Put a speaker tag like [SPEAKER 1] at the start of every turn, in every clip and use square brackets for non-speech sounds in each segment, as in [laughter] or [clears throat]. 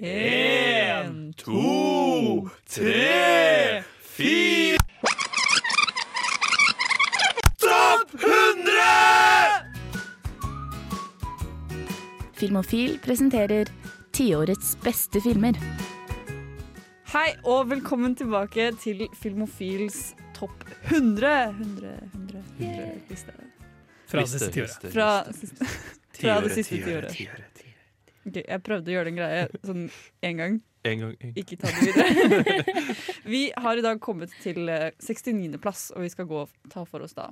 [SPEAKER 1] En, to, tre, fire Topp 100!
[SPEAKER 2] Filmofil presenterer tiårets beste filmer.
[SPEAKER 3] Hei og velkommen tilbake til Filmofils topp 100. 100, 100, 100 yeah.
[SPEAKER 4] Fra det siste tiåret.
[SPEAKER 3] Fra, fra det siste tiåret. Ok, jeg prøvde å gjøre den greia sånn én gang.
[SPEAKER 1] En gang. En.
[SPEAKER 3] Ikke ta det videre. [laughs] vi har i dag kommet til eh, 69. plass, og vi skal gå og ta for oss da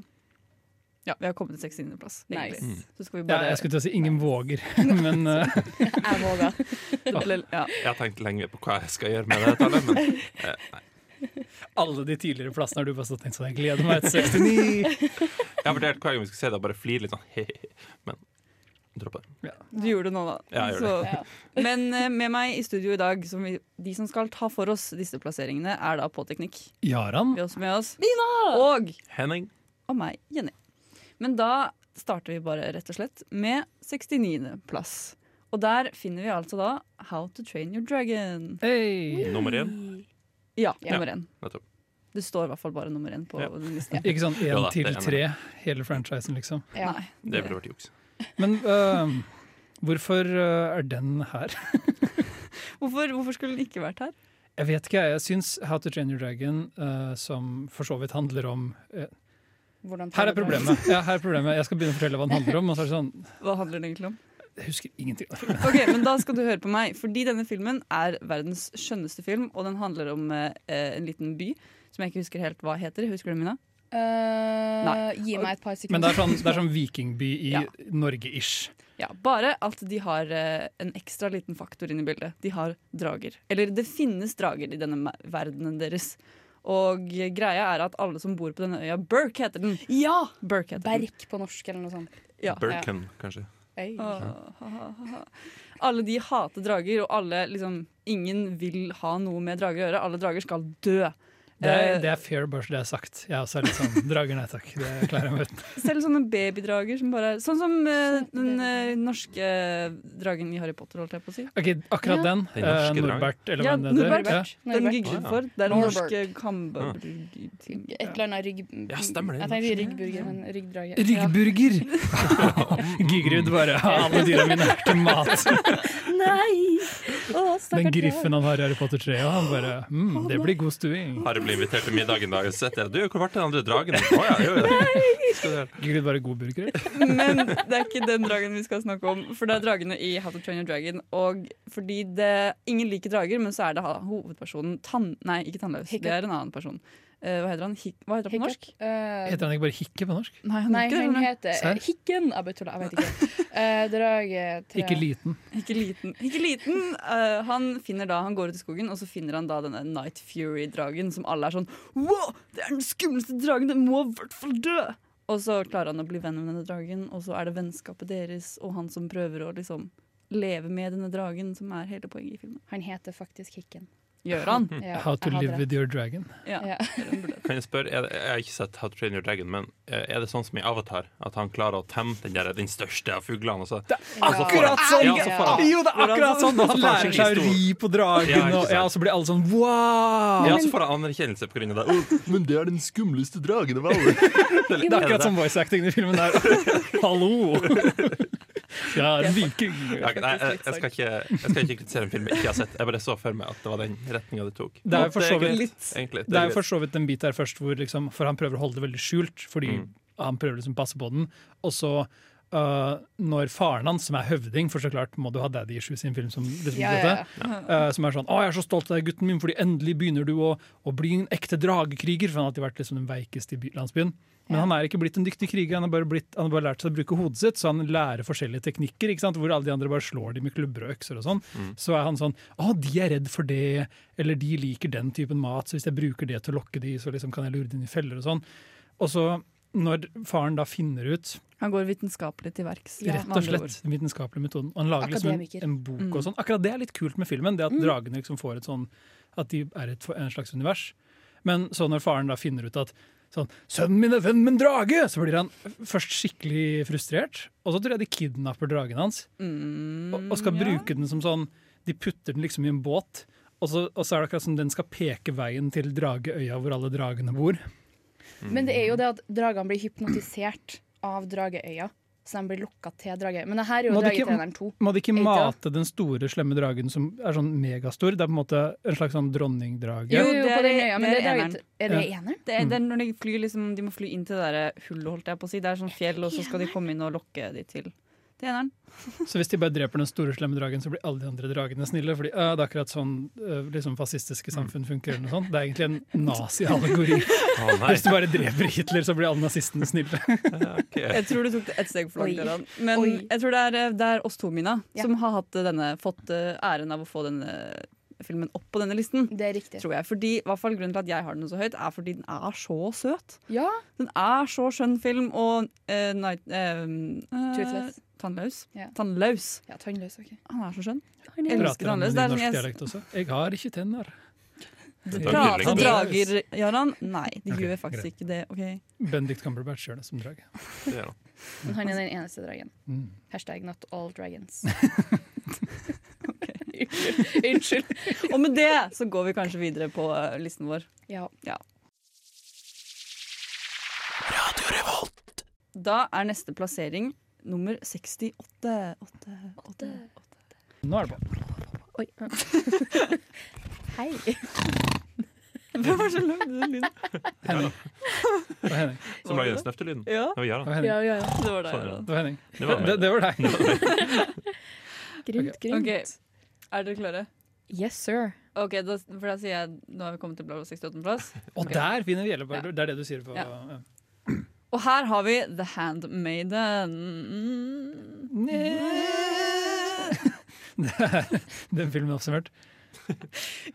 [SPEAKER 3] Ja, vi har kommet til 69. plass, Nice.
[SPEAKER 1] Mm.
[SPEAKER 3] Så skal vi
[SPEAKER 4] Ja, jeg skulle til å si ingen våger, [laughs] men uh... [laughs]
[SPEAKER 5] Jeg
[SPEAKER 3] våga. ja.
[SPEAKER 1] Jeg har tenkt lenge på hva jeg skal gjøre med det tallet, men uh, nei.
[SPEAKER 4] alle de tidligere plassene har du bare stått inn sånn Jeg gleder meg til 69.
[SPEAKER 1] Jeg har vurdert hver gang vi skal se det, bare flire litt sånn he-he, men dropp det.
[SPEAKER 3] Du gjorde det nå, da.
[SPEAKER 1] Ja, jeg gjør det.
[SPEAKER 5] Ja. [laughs]
[SPEAKER 3] Men eh, med meg i studio i dag, som vi, de som skal ta for oss disse plasseringene, er da på teknikk.
[SPEAKER 4] Jaran?
[SPEAKER 3] Vi også med oss Og
[SPEAKER 1] Henning.
[SPEAKER 3] og meg, Jenny. Men da starter vi bare rett og slett med 69. plass. Og der finner vi altså da How to Train Your Dragon.
[SPEAKER 4] Hey.
[SPEAKER 1] Nummer én.
[SPEAKER 3] Ja,
[SPEAKER 5] Ja.
[SPEAKER 3] nummer én.
[SPEAKER 1] Nettopp.
[SPEAKER 3] Det står i hvert fall bare nummer én på
[SPEAKER 1] Ja.
[SPEAKER 3] den Ja.
[SPEAKER 4] Ikke sånn én til
[SPEAKER 1] det
[SPEAKER 4] tre, hele franchisen, liksom.
[SPEAKER 5] Ja.
[SPEAKER 3] Nei.
[SPEAKER 1] Det ville vært juks.
[SPEAKER 4] Men uh, hvorfor eh, er den her? [laughs]
[SPEAKER 3] Hvorfor, hvorfor skulle den ikke vært her?
[SPEAKER 4] Jeg vet ikke, jeg. Jeg syns How to Train Your Dragon, uh, som for så vidt handler om
[SPEAKER 5] uh,
[SPEAKER 4] Her er problemet. Ja, her er problemet. Jeg skal begynne å fortelle hva den handler om. Sånn [laughs]
[SPEAKER 3] Hva handler den egentlig om?
[SPEAKER 4] Jeg husker ingenting.
[SPEAKER 3] Ok, men Da skal du høre på meg, fordi denne filmen er verdens skjønneste film. Og den handler om eh, en liten by som jeg ikke husker helt hva heter. Husker du, Mina?
[SPEAKER 5] Eh,
[SPEAKER 3] Nei.
[SPEAKER 5] Gi meg et par sekunder.
[SPEAKER 4] Men det er sånn, det er sånn vikingby i
[SPEAKER 3] Ja.
[SPEAKER 4] Norge-ish.
[SPEAKER 3] Ja, Bare at de har uh, en ekstra liten faktor inn i bildet. De har drager. Eller det finnes drager i denne verdenen deres. Og greia er at alle som bor på denne øya Burke heter den.
[SPEAKER 5] Ja!
[SPEAKER 3] Burke heter den.
[SPEAKER 5] Berk på norsk eller noe sånt.
[SPEAKER 3] Ja.
[SPEAKER 1] Birken, kanskje.
[SPEAKER 5] Hey.
[SPEAKER 3] Åh, ha, ha, ha. Alle de hater drager, og alle liksom Ingen vil ha noe med drager å gjøre. Alle drager skal dø.
[SPEAKER 4] Det er,
[SPEAKER 3] Eh,
[SPEAKER 4] det er fair, bare så det er sagt. Jeg er også litt sånn [laughs] drager, nei takk. Det klarer jeg meg [laughs] uten.
[SPEAKER 3] Selv sånne babydrager som bare Sånn som uh, den uh, norske dragen i Harry Potter, holdt jeg på å si.
[SPEAKER 4] Ok, akkurat den.
[SPEAKER 1] Ja.
[SPEAKER 4] eh. Norbert, eller
[SPEAKER 3] Ja,
[SPEAKER 4] hva den heter.
[SPEAKER 3] Norbert.
[SPEAKER 4] Ja.
[SPEAKER 3] Den
[SPEAKER 5] Norbert.
[SPEAKER 1] Ah,
[SPEAKER 3] for. Det er den
[SPEAKER 5] Norbert.
[SPEAKER 3] norske kamberbrygg...
[SPEAKER 5] Et eller annet rygg...
[SPEAKER 1] Ja, stemmer det.
[SPEAKER 5] Jeg tenkte ryggburger, men ryggdrage.
[SPEAKER 4] Ryggburger! Gigrud [laughs] bare Alle dyra mine er til mat.
[SPEAKER 5] Nei! Å,
[SPEAKER 4] Den griffen han har i Harry Potter 3, og han bare mm, Det blir god stuing.
[SPEAKER 1] Har jeg blitt invitert til middag en dag og sett det. Du, hvor ble den andre dragen? Å ja, jo, ja. Skal du-
[SPEAKER 4] bare god burger.
[SPEAKER 3] Men det er ikke den dragen vi skal snakke om, for det er dragene i How to Train Your Dragon. Og fordi det, ingen liker drager, men så er det hovedpersonen tann... Nei, ikke tannløs. Det er en annen person. Eh, hva heter han? Hik hva heter han på norsk?
[SPEAKER 5] Eh,
[SPEAKER 4] Heter han ikke bare Hikke på norsk?
[SPEAKER 3] Nei, han
[SPEAKER 5] Nei,
[SPEAKER 3] ikke
[SPEAKER 5] han heter Sær? Hikken. Jeg bare tuller, jeg vet ikke. Uh, [laughs] drag, tre
[SPEAKER 4] Ikke liten.
[SPEAKER 3] Ikke liten. Ikke liten. Uh, han finner da, han går ut i skogen, og så finner han da denne Night Fury-dragen, som alle er sånn Wow, det er den skumleste dragen! Den må i hvert fall dø! Og så klarer han å bli venn med denne dragen, og så er det vennskapet deres og han som prøver å liksom leve med denne dragen, som er hele poenget i filmen.
[SPEAKER 5] Han heter faktisk Hikken.
[SPEAKER 3] Gjør han? [laughs]
[SPEAKER 5] Ja,
[SPEAKER 4] How to live with your dragon.
[SPEAKER 3] Ja.
[SPEAKER 5] Ja.
[SPEAKER 1] Kan jeg spørre, er det, Jeg har ikke sett How to Train Your Dragon, men eh, er det sånn som i Avatar? At han klarer å temme den, der, den største av fuglene? Og så, og så
[SPEAKER 4] Akkurat sånn!
[SPEAKER 1] Ja, så
[SPEAKER 4] Jo, det er akkurat sånn! Han lærer seg å ri på dragen,
[SPEAKER 1] Ja,
[SPEAKER 4] og, ja, og så blir alle sånn wow!
[SPEAKER 1] ja, så får han anerkjennelse på grunn av det. Oh, men det er den skumleste dragen av alle. [laughs]
[SPEAKER 4] Det er akkurat sånn voice acting i filmen der. [laughs] Hallo! Ja, en [laughs] viking.
[SPEAKER 1] Ja, nei, jeg, jeg, skal ikke, jeg skal ikke kritisere en film jeg ikke har sett. Jeg bare så for meg at det var den retninga det tok.
[SPEAKER 4] Det er jo for så vidt- for så en bit der først hvor liksom, For han prøver å holde det veldig skjult, fordi
[SPEAKER 1] Mm.
[SPEAKER 4] han prøver liksom å passe på den. Og så Uh, når faren hans, som er høvding, for så klart må du ha daddy issues i en film som liksom
[SPEAKER 5] Ja, ja,
[SPEAKER 4] dette,
[SPEAKER 5] ja.
[SPEAKER 4] øh, som er sånn 'Å, jeg er så stolt av deg, gutten min, fordi endelig begynner du å, å bli en ekte dragekriger', for han har alltid vært liksom den veikeste i by- landsbyen. Men
[SPEAKER 5] Ja.
[SPEAKER 4] han er ikke blitt en dyktig kriger, han har bare, blitt, han har bare lært seg å bruke hodet sitt, så han lærer forskjellige teknikker, ikke sant? hvor alle de andre bare slår dem med klubber og økser og sånn.
[SPEAKER 1] Mm.
[SPEAKER 4] Så er han sånn 'Å, de er redd for det', eller 'de liker den typen mat', så hvis jeg bruker det til å lokke de, så liksom kan jeg lure dem i feller og sånn. Og så, når faren da finner ut
[SPEAKER 3] Han går vitenskapelig til verks.
[SPEAKER 5] Ja,
[SPEAKER 4] rett og slett den vitenskapelige metoden, og han lager liksom en, en bok
[SPEAKER 3] Mm.
[SPEAKER 4] og sånn. Akkurat det er litt kult med filmen, det at
[SPEAKER 5] Mm.
[SPEAKER 4] dragene liksom får et sånn At de er et, en slags univers. Men så når faren da finner ut at sånn 'Sønnen min er venn med en drage!' Så blir han først skikkelig frustrert, og så tror jeg de kidnapper dragen hans
[SPEAKER 3] Mm,
[SPEAKER 4] og, og skal
[SPEAKER 3] ja.
[SPEAKER 4] bruke den som sånn De putter den liksom i en båt, og så, og så er det akkurat som den skal peke veien til Drageøya, hvor alle dragene bor.
[SPEAKER 5] Men det er jo det at dragene blir hypnotisert av Drageøya. Så de blir lokka til drage. Men det her er jo
[SPEAKER 4] Må
[SPEAKER 5] Dragetreneren 2.
[SPEAKER 4] Må de ikke mate den store, slemme dragen som er sånn megastor? Det er på en måte en slags sånn dronningdrage.
[SPEAKER 5] Jo,
[SPEAKER 3] Jo, det er
[SPEAKER 5] den
[SPEAKER 3] det
[SPEAKER 5] det
[SPEAKER 3] er
[SPEAKER 5] er,
[SPEAKER 3] eneren.
[SPEAKER 5] er det eneren?
[SPEAKER 3] Det er, det er når de flyr liksom, De må fly inn til det der hullet, holdt jeg på å si. Det er sånn fjell, og så skal de komme inn og lokke de til Er.
[SPEAKER 4] Så hvis de bare dreper den store, slemme dragen, så blir alle de andre dragene snille? Fordi øh, det er akkurat sånn øh, liksom fascistiske samfunn funker. eller noe sånt. Det er egentlig en nazi-allegori.
[SPEAKER 1] oh.
[SPEAKER 4] Hvis du bare dreper Hitler, så blir alle nazistene snille.
[SPEAKER 1] okay.
[SPEAKER 3] Jeg tror du tok det ett steg for langt. Men
[SPEAKER 5] Oi.
[SPEAKER 3] jeg tror det er, eh, det er oss to, Mina,
[SPEAKER 5] Ja.
[SPEAKER 3] som har hatt denne, fått eh, æren av å få denne filmen opp på denne listen.
[SPEAKER 5] Det er riktig.
[SPEAKER 3] Tror jeg. Fordi, i hvert fall Grunnen til at jeg har den så høyt, er fordi den er så søt.
[SPEAKER 5] Ja.
[SPEAKER 3] Den er så skjønn film, og uh, night, uh, eh, Tannløs.
[SPEAKER 5] Ja.
[SPEAKER 3] Tannløs.
[SPEAKER 5] ja, tannløs, OK.
[SPEAKER 3] Han er så skjønn.
[SPEAKER 5] Han
[SPEAKER 3] Jeg
[SPEAKER 5] er-
[SPEAKER 3] elsker
[SPEAKER 4] Prater han
[SPEAKER 3] tannløs. Det er sånn
[SPEAKER 4] norsk dialekt også? Jeg har ikke tenner.
[SPEAKER 1] Det er
[SPEAKER 3] Prater drager, Jaran? Nei, de
[SPEAKER 4] okay,
[SPEAKER 3] gjør faktisk
[SPEAKER 4] greit.
[SPEAKER 3] ikke det. ok
[SPEAKER 4] Benedict Cumberbatch gjør det som drage.
[SPEAKER 1] Han.
[SPEAKER 5] Men han er den eneste dragen.
[SPEAKER 4] Mm.
[SPEAKER 5] Hashtag not all dragons. [laughs] [laughs] Unnskyld.
[SPEAKER 3] Og med det så går vi kanskje videre på eh, listen vår.
[SPEAKER 5] Ja.
[SPEAKER 3] Da er neste plassering nummer 68. Åtte, åtte.
[SPEAKER 4] Nå er det på.
[SPEAKER 5] Oi. [laughs] Hei. [laughs]
[SPEAKER 3] Hvem var det som lagde den lyden?
[SPEAKER 4] Henning.
[SPEAKER 1] Som lagde den snøftelyden.
[SPEAKER 3] Ja,
[SPEAKER 1] Det var
[SPEAKER 4] var Henning.
[SPEAKER 5] Ja, ja, ja.
[SPEAKER 3] det var deg.
[SPEAKER 1] Sånn,
[SPEAKER 4] Det var Henning.
[SPEAKER 1] Det var
[SPEAKER 4] Det, det var deg.
[SPEAKER 5] Grunt, grunt.
[SPEAKER 3] Er dere klare?
[SPEAKER 5] Yes, sir.
[SPEAKER 3] Ok, da, for da sier jeg Nå har vi kommet til bla 68.-plass.
[SPEAKER 4] Og
[SPEAKER 3] okay.
[SPEAKER 4] der finner vi Gjellebard.
[SPEAKER 3] Ja.
[SPEAKER 4] Det er det du sier på
[SPEAKER 3] Ja.
[SPEAKER 4] ja.
[SPEAKER 3] Og her har vi The Handmaiden. [laughs]
[SPEAKER 4] Det er Den filmen er oppsummert.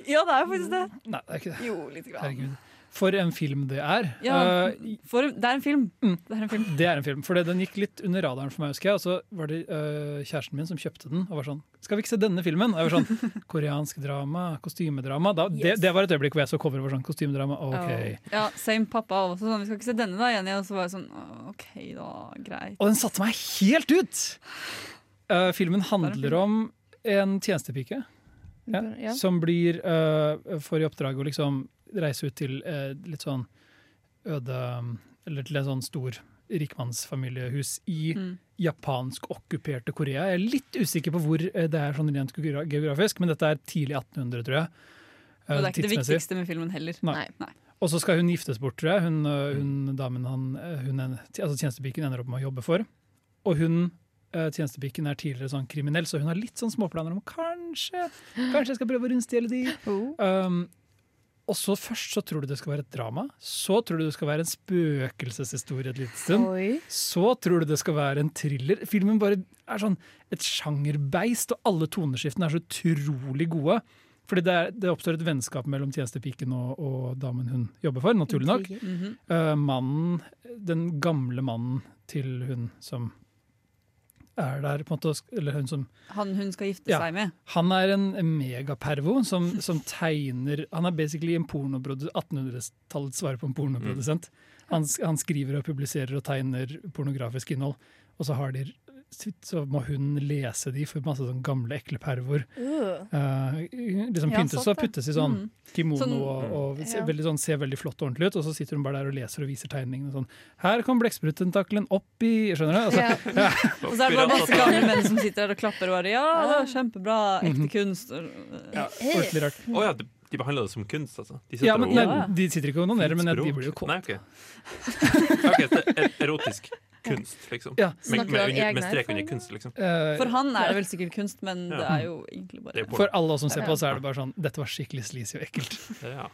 [SPEAKER 3] Ja, det er faktisk det.
[SPEAKER 4] Nei, det er ikke det.
[SPEAKER 3] Jo, litt grann.
[SPEAKER 4] Herregud. For en film det er.
[SPEAKER 3] Ja,
[SPEAKER 4] Eh,
[SPEAKER 3] for det er en film.
[SPEAKER 4] Mm.
[SPEAKER 3] Det er en film.
[SPEAKER 4] det er en film, for den gikk litt under radaren for meg, husker jeg. Og så var det uh, kjæresten min som kjøpte den og var sånn Skal vi ikke se denne filmen? Og jeg var sånn [laughs] Koreansk drama, kostymedrama. Da, det,
[SPEAKER 5] Yes.
[SPEAKER 4] det var et øyeblikk hvor jeg så coveret og var sånn Kostymedrama, OK.
[SPEAKER 3] Ja, Same pappa også sånn. Vi skal ikke se denne da, Jenny. Og så var jeg sånn OK, da. Greit.
[SPEAKER 4] Og den satte meg helt ut! Uh, [sighs] filmen handler om en tjenestepike ja,
[SPEAKER 5] Ja.
[SPEAKER 4] som blir uh, får i oppdrag å liksom reise ut til eh, litt sånn øde Eller til en sånn stor rikmannsfamiliehus i
[SPEAKER 3] Mm.
[SPEAKER 4] japansk okkuperte Korea. Jeg er litt usikker på hvor eh, det er sånn rent geografisk, men dette er tidlig 1800, tror jeg. eh,
[SPEAKER 3] Og det er ikke det viktigste med filmen heller.
[SPEAKER 4] Nei.
[SPEAKER 5] Nei.
[SPEAKER 4] Og så skal hun giftes bort, tror jeg. Hun, hun damen han, hun altså tjenestepiken ender opp med å jobbe for. Og hun, tjenestepiken er tidligere sånn kriminell, så hun har litt sånn småplaner om kanskje Kanskje jeg skal prøve å rundstjele de.
[SPEAKER 5] Oh.
[SPEAKER 4] Um, og så først så tror du det skal være et drama. Så tror du det skal være en spøkelseshistorie et lite stund.
[SPEAKER 5] Oi.
[SPEAKER 4] Så tror du det skal være en thriller. Filmen bare er sånn et sjangerbeist, og alle toneskiftene er så utrolig gode. Fordi det, er, det oppstår et vennskap mellom tjenestepiken og, og damen hun jobber for, naturlig nok.
[SPEAKER 3] Mm
[SPEAKER 4] -hmm. uh, mannen, den gamle mannen til hun som er der, på en måte, eller hun som
[SPEAKER 3] Han hun skal gifte
[SPEAKER 4] Ja.
[SPEAKER 3] seg med.
[SPEAKER 4] Han er en megapervo som, som tegner Han er basically en pornoprodu- 1800-tallets svar på en pornoprodusent. Han, han skriver og publiserer og tegner pornografisk innhold, og så, har de, så må hun lese de for masse sånn gamle, ekle pervoer.
[SPEAKER 5] Uh.
[SPEAKER 4] Uh, liksom
[SPEAKER 3] Ja,
[SPEAKER 4] pyntes og puttes i sånn
[SPEAKER 3] Mm.
[SPEAKER 4] kimono
[SPEAKER 3] Sånn-
[SPEAKER 4] og, og ser,
[SPEAKER 5] Ja.
[SPEAKER 4] veldig, sånn, ser veldig flott og ordentlig ut, og så sitter hun bare der og leser og viser tegningene sånn. Her kom blekksprutentakelen opp i Skjønner du? Altså,
[SPEAKER 5] Ja. [laughs] [laughs]
[SPEAKER 3] Og så er det bare masse gamle menn som sitter der og klapper og bare Ja, det var kjempebra.
[SPEAKER 4] Mhm.
[SPEAKER 3] Ekte kunst.
[SPEAKER 4] ja, ordentlig rart.
[SPEAKER 1] Oh, ja, de, de behandler det som kunst, altså? De sitter
[SPEAKER 4] Ja, men,
[SPEAKER 1] og-
[SPEAKER 4] nei, de sitter ikke og onanerer, men de blir jo kåte.
[SPEAKER 1] Nei, ok. [laughs] Ok, så er- Erotisk kunst, liksom.
[SPEAKER 4] Ja.
[SPEAKER 1] Med, med, med strek under kunst, liksom.
[SPEAKER 4] Eh,
[SPEAKER 3] For han er det vel sikkert kunst, men
[SPEAKER 1] Ja.
[SPEAKER 3] det er jo egentlig bare
[SPEAKER 4] For alle oss som ser på, så er det bare sånn Dette var skikkelig sleazy og ekkelt.
[SPEAKER 1] Ja.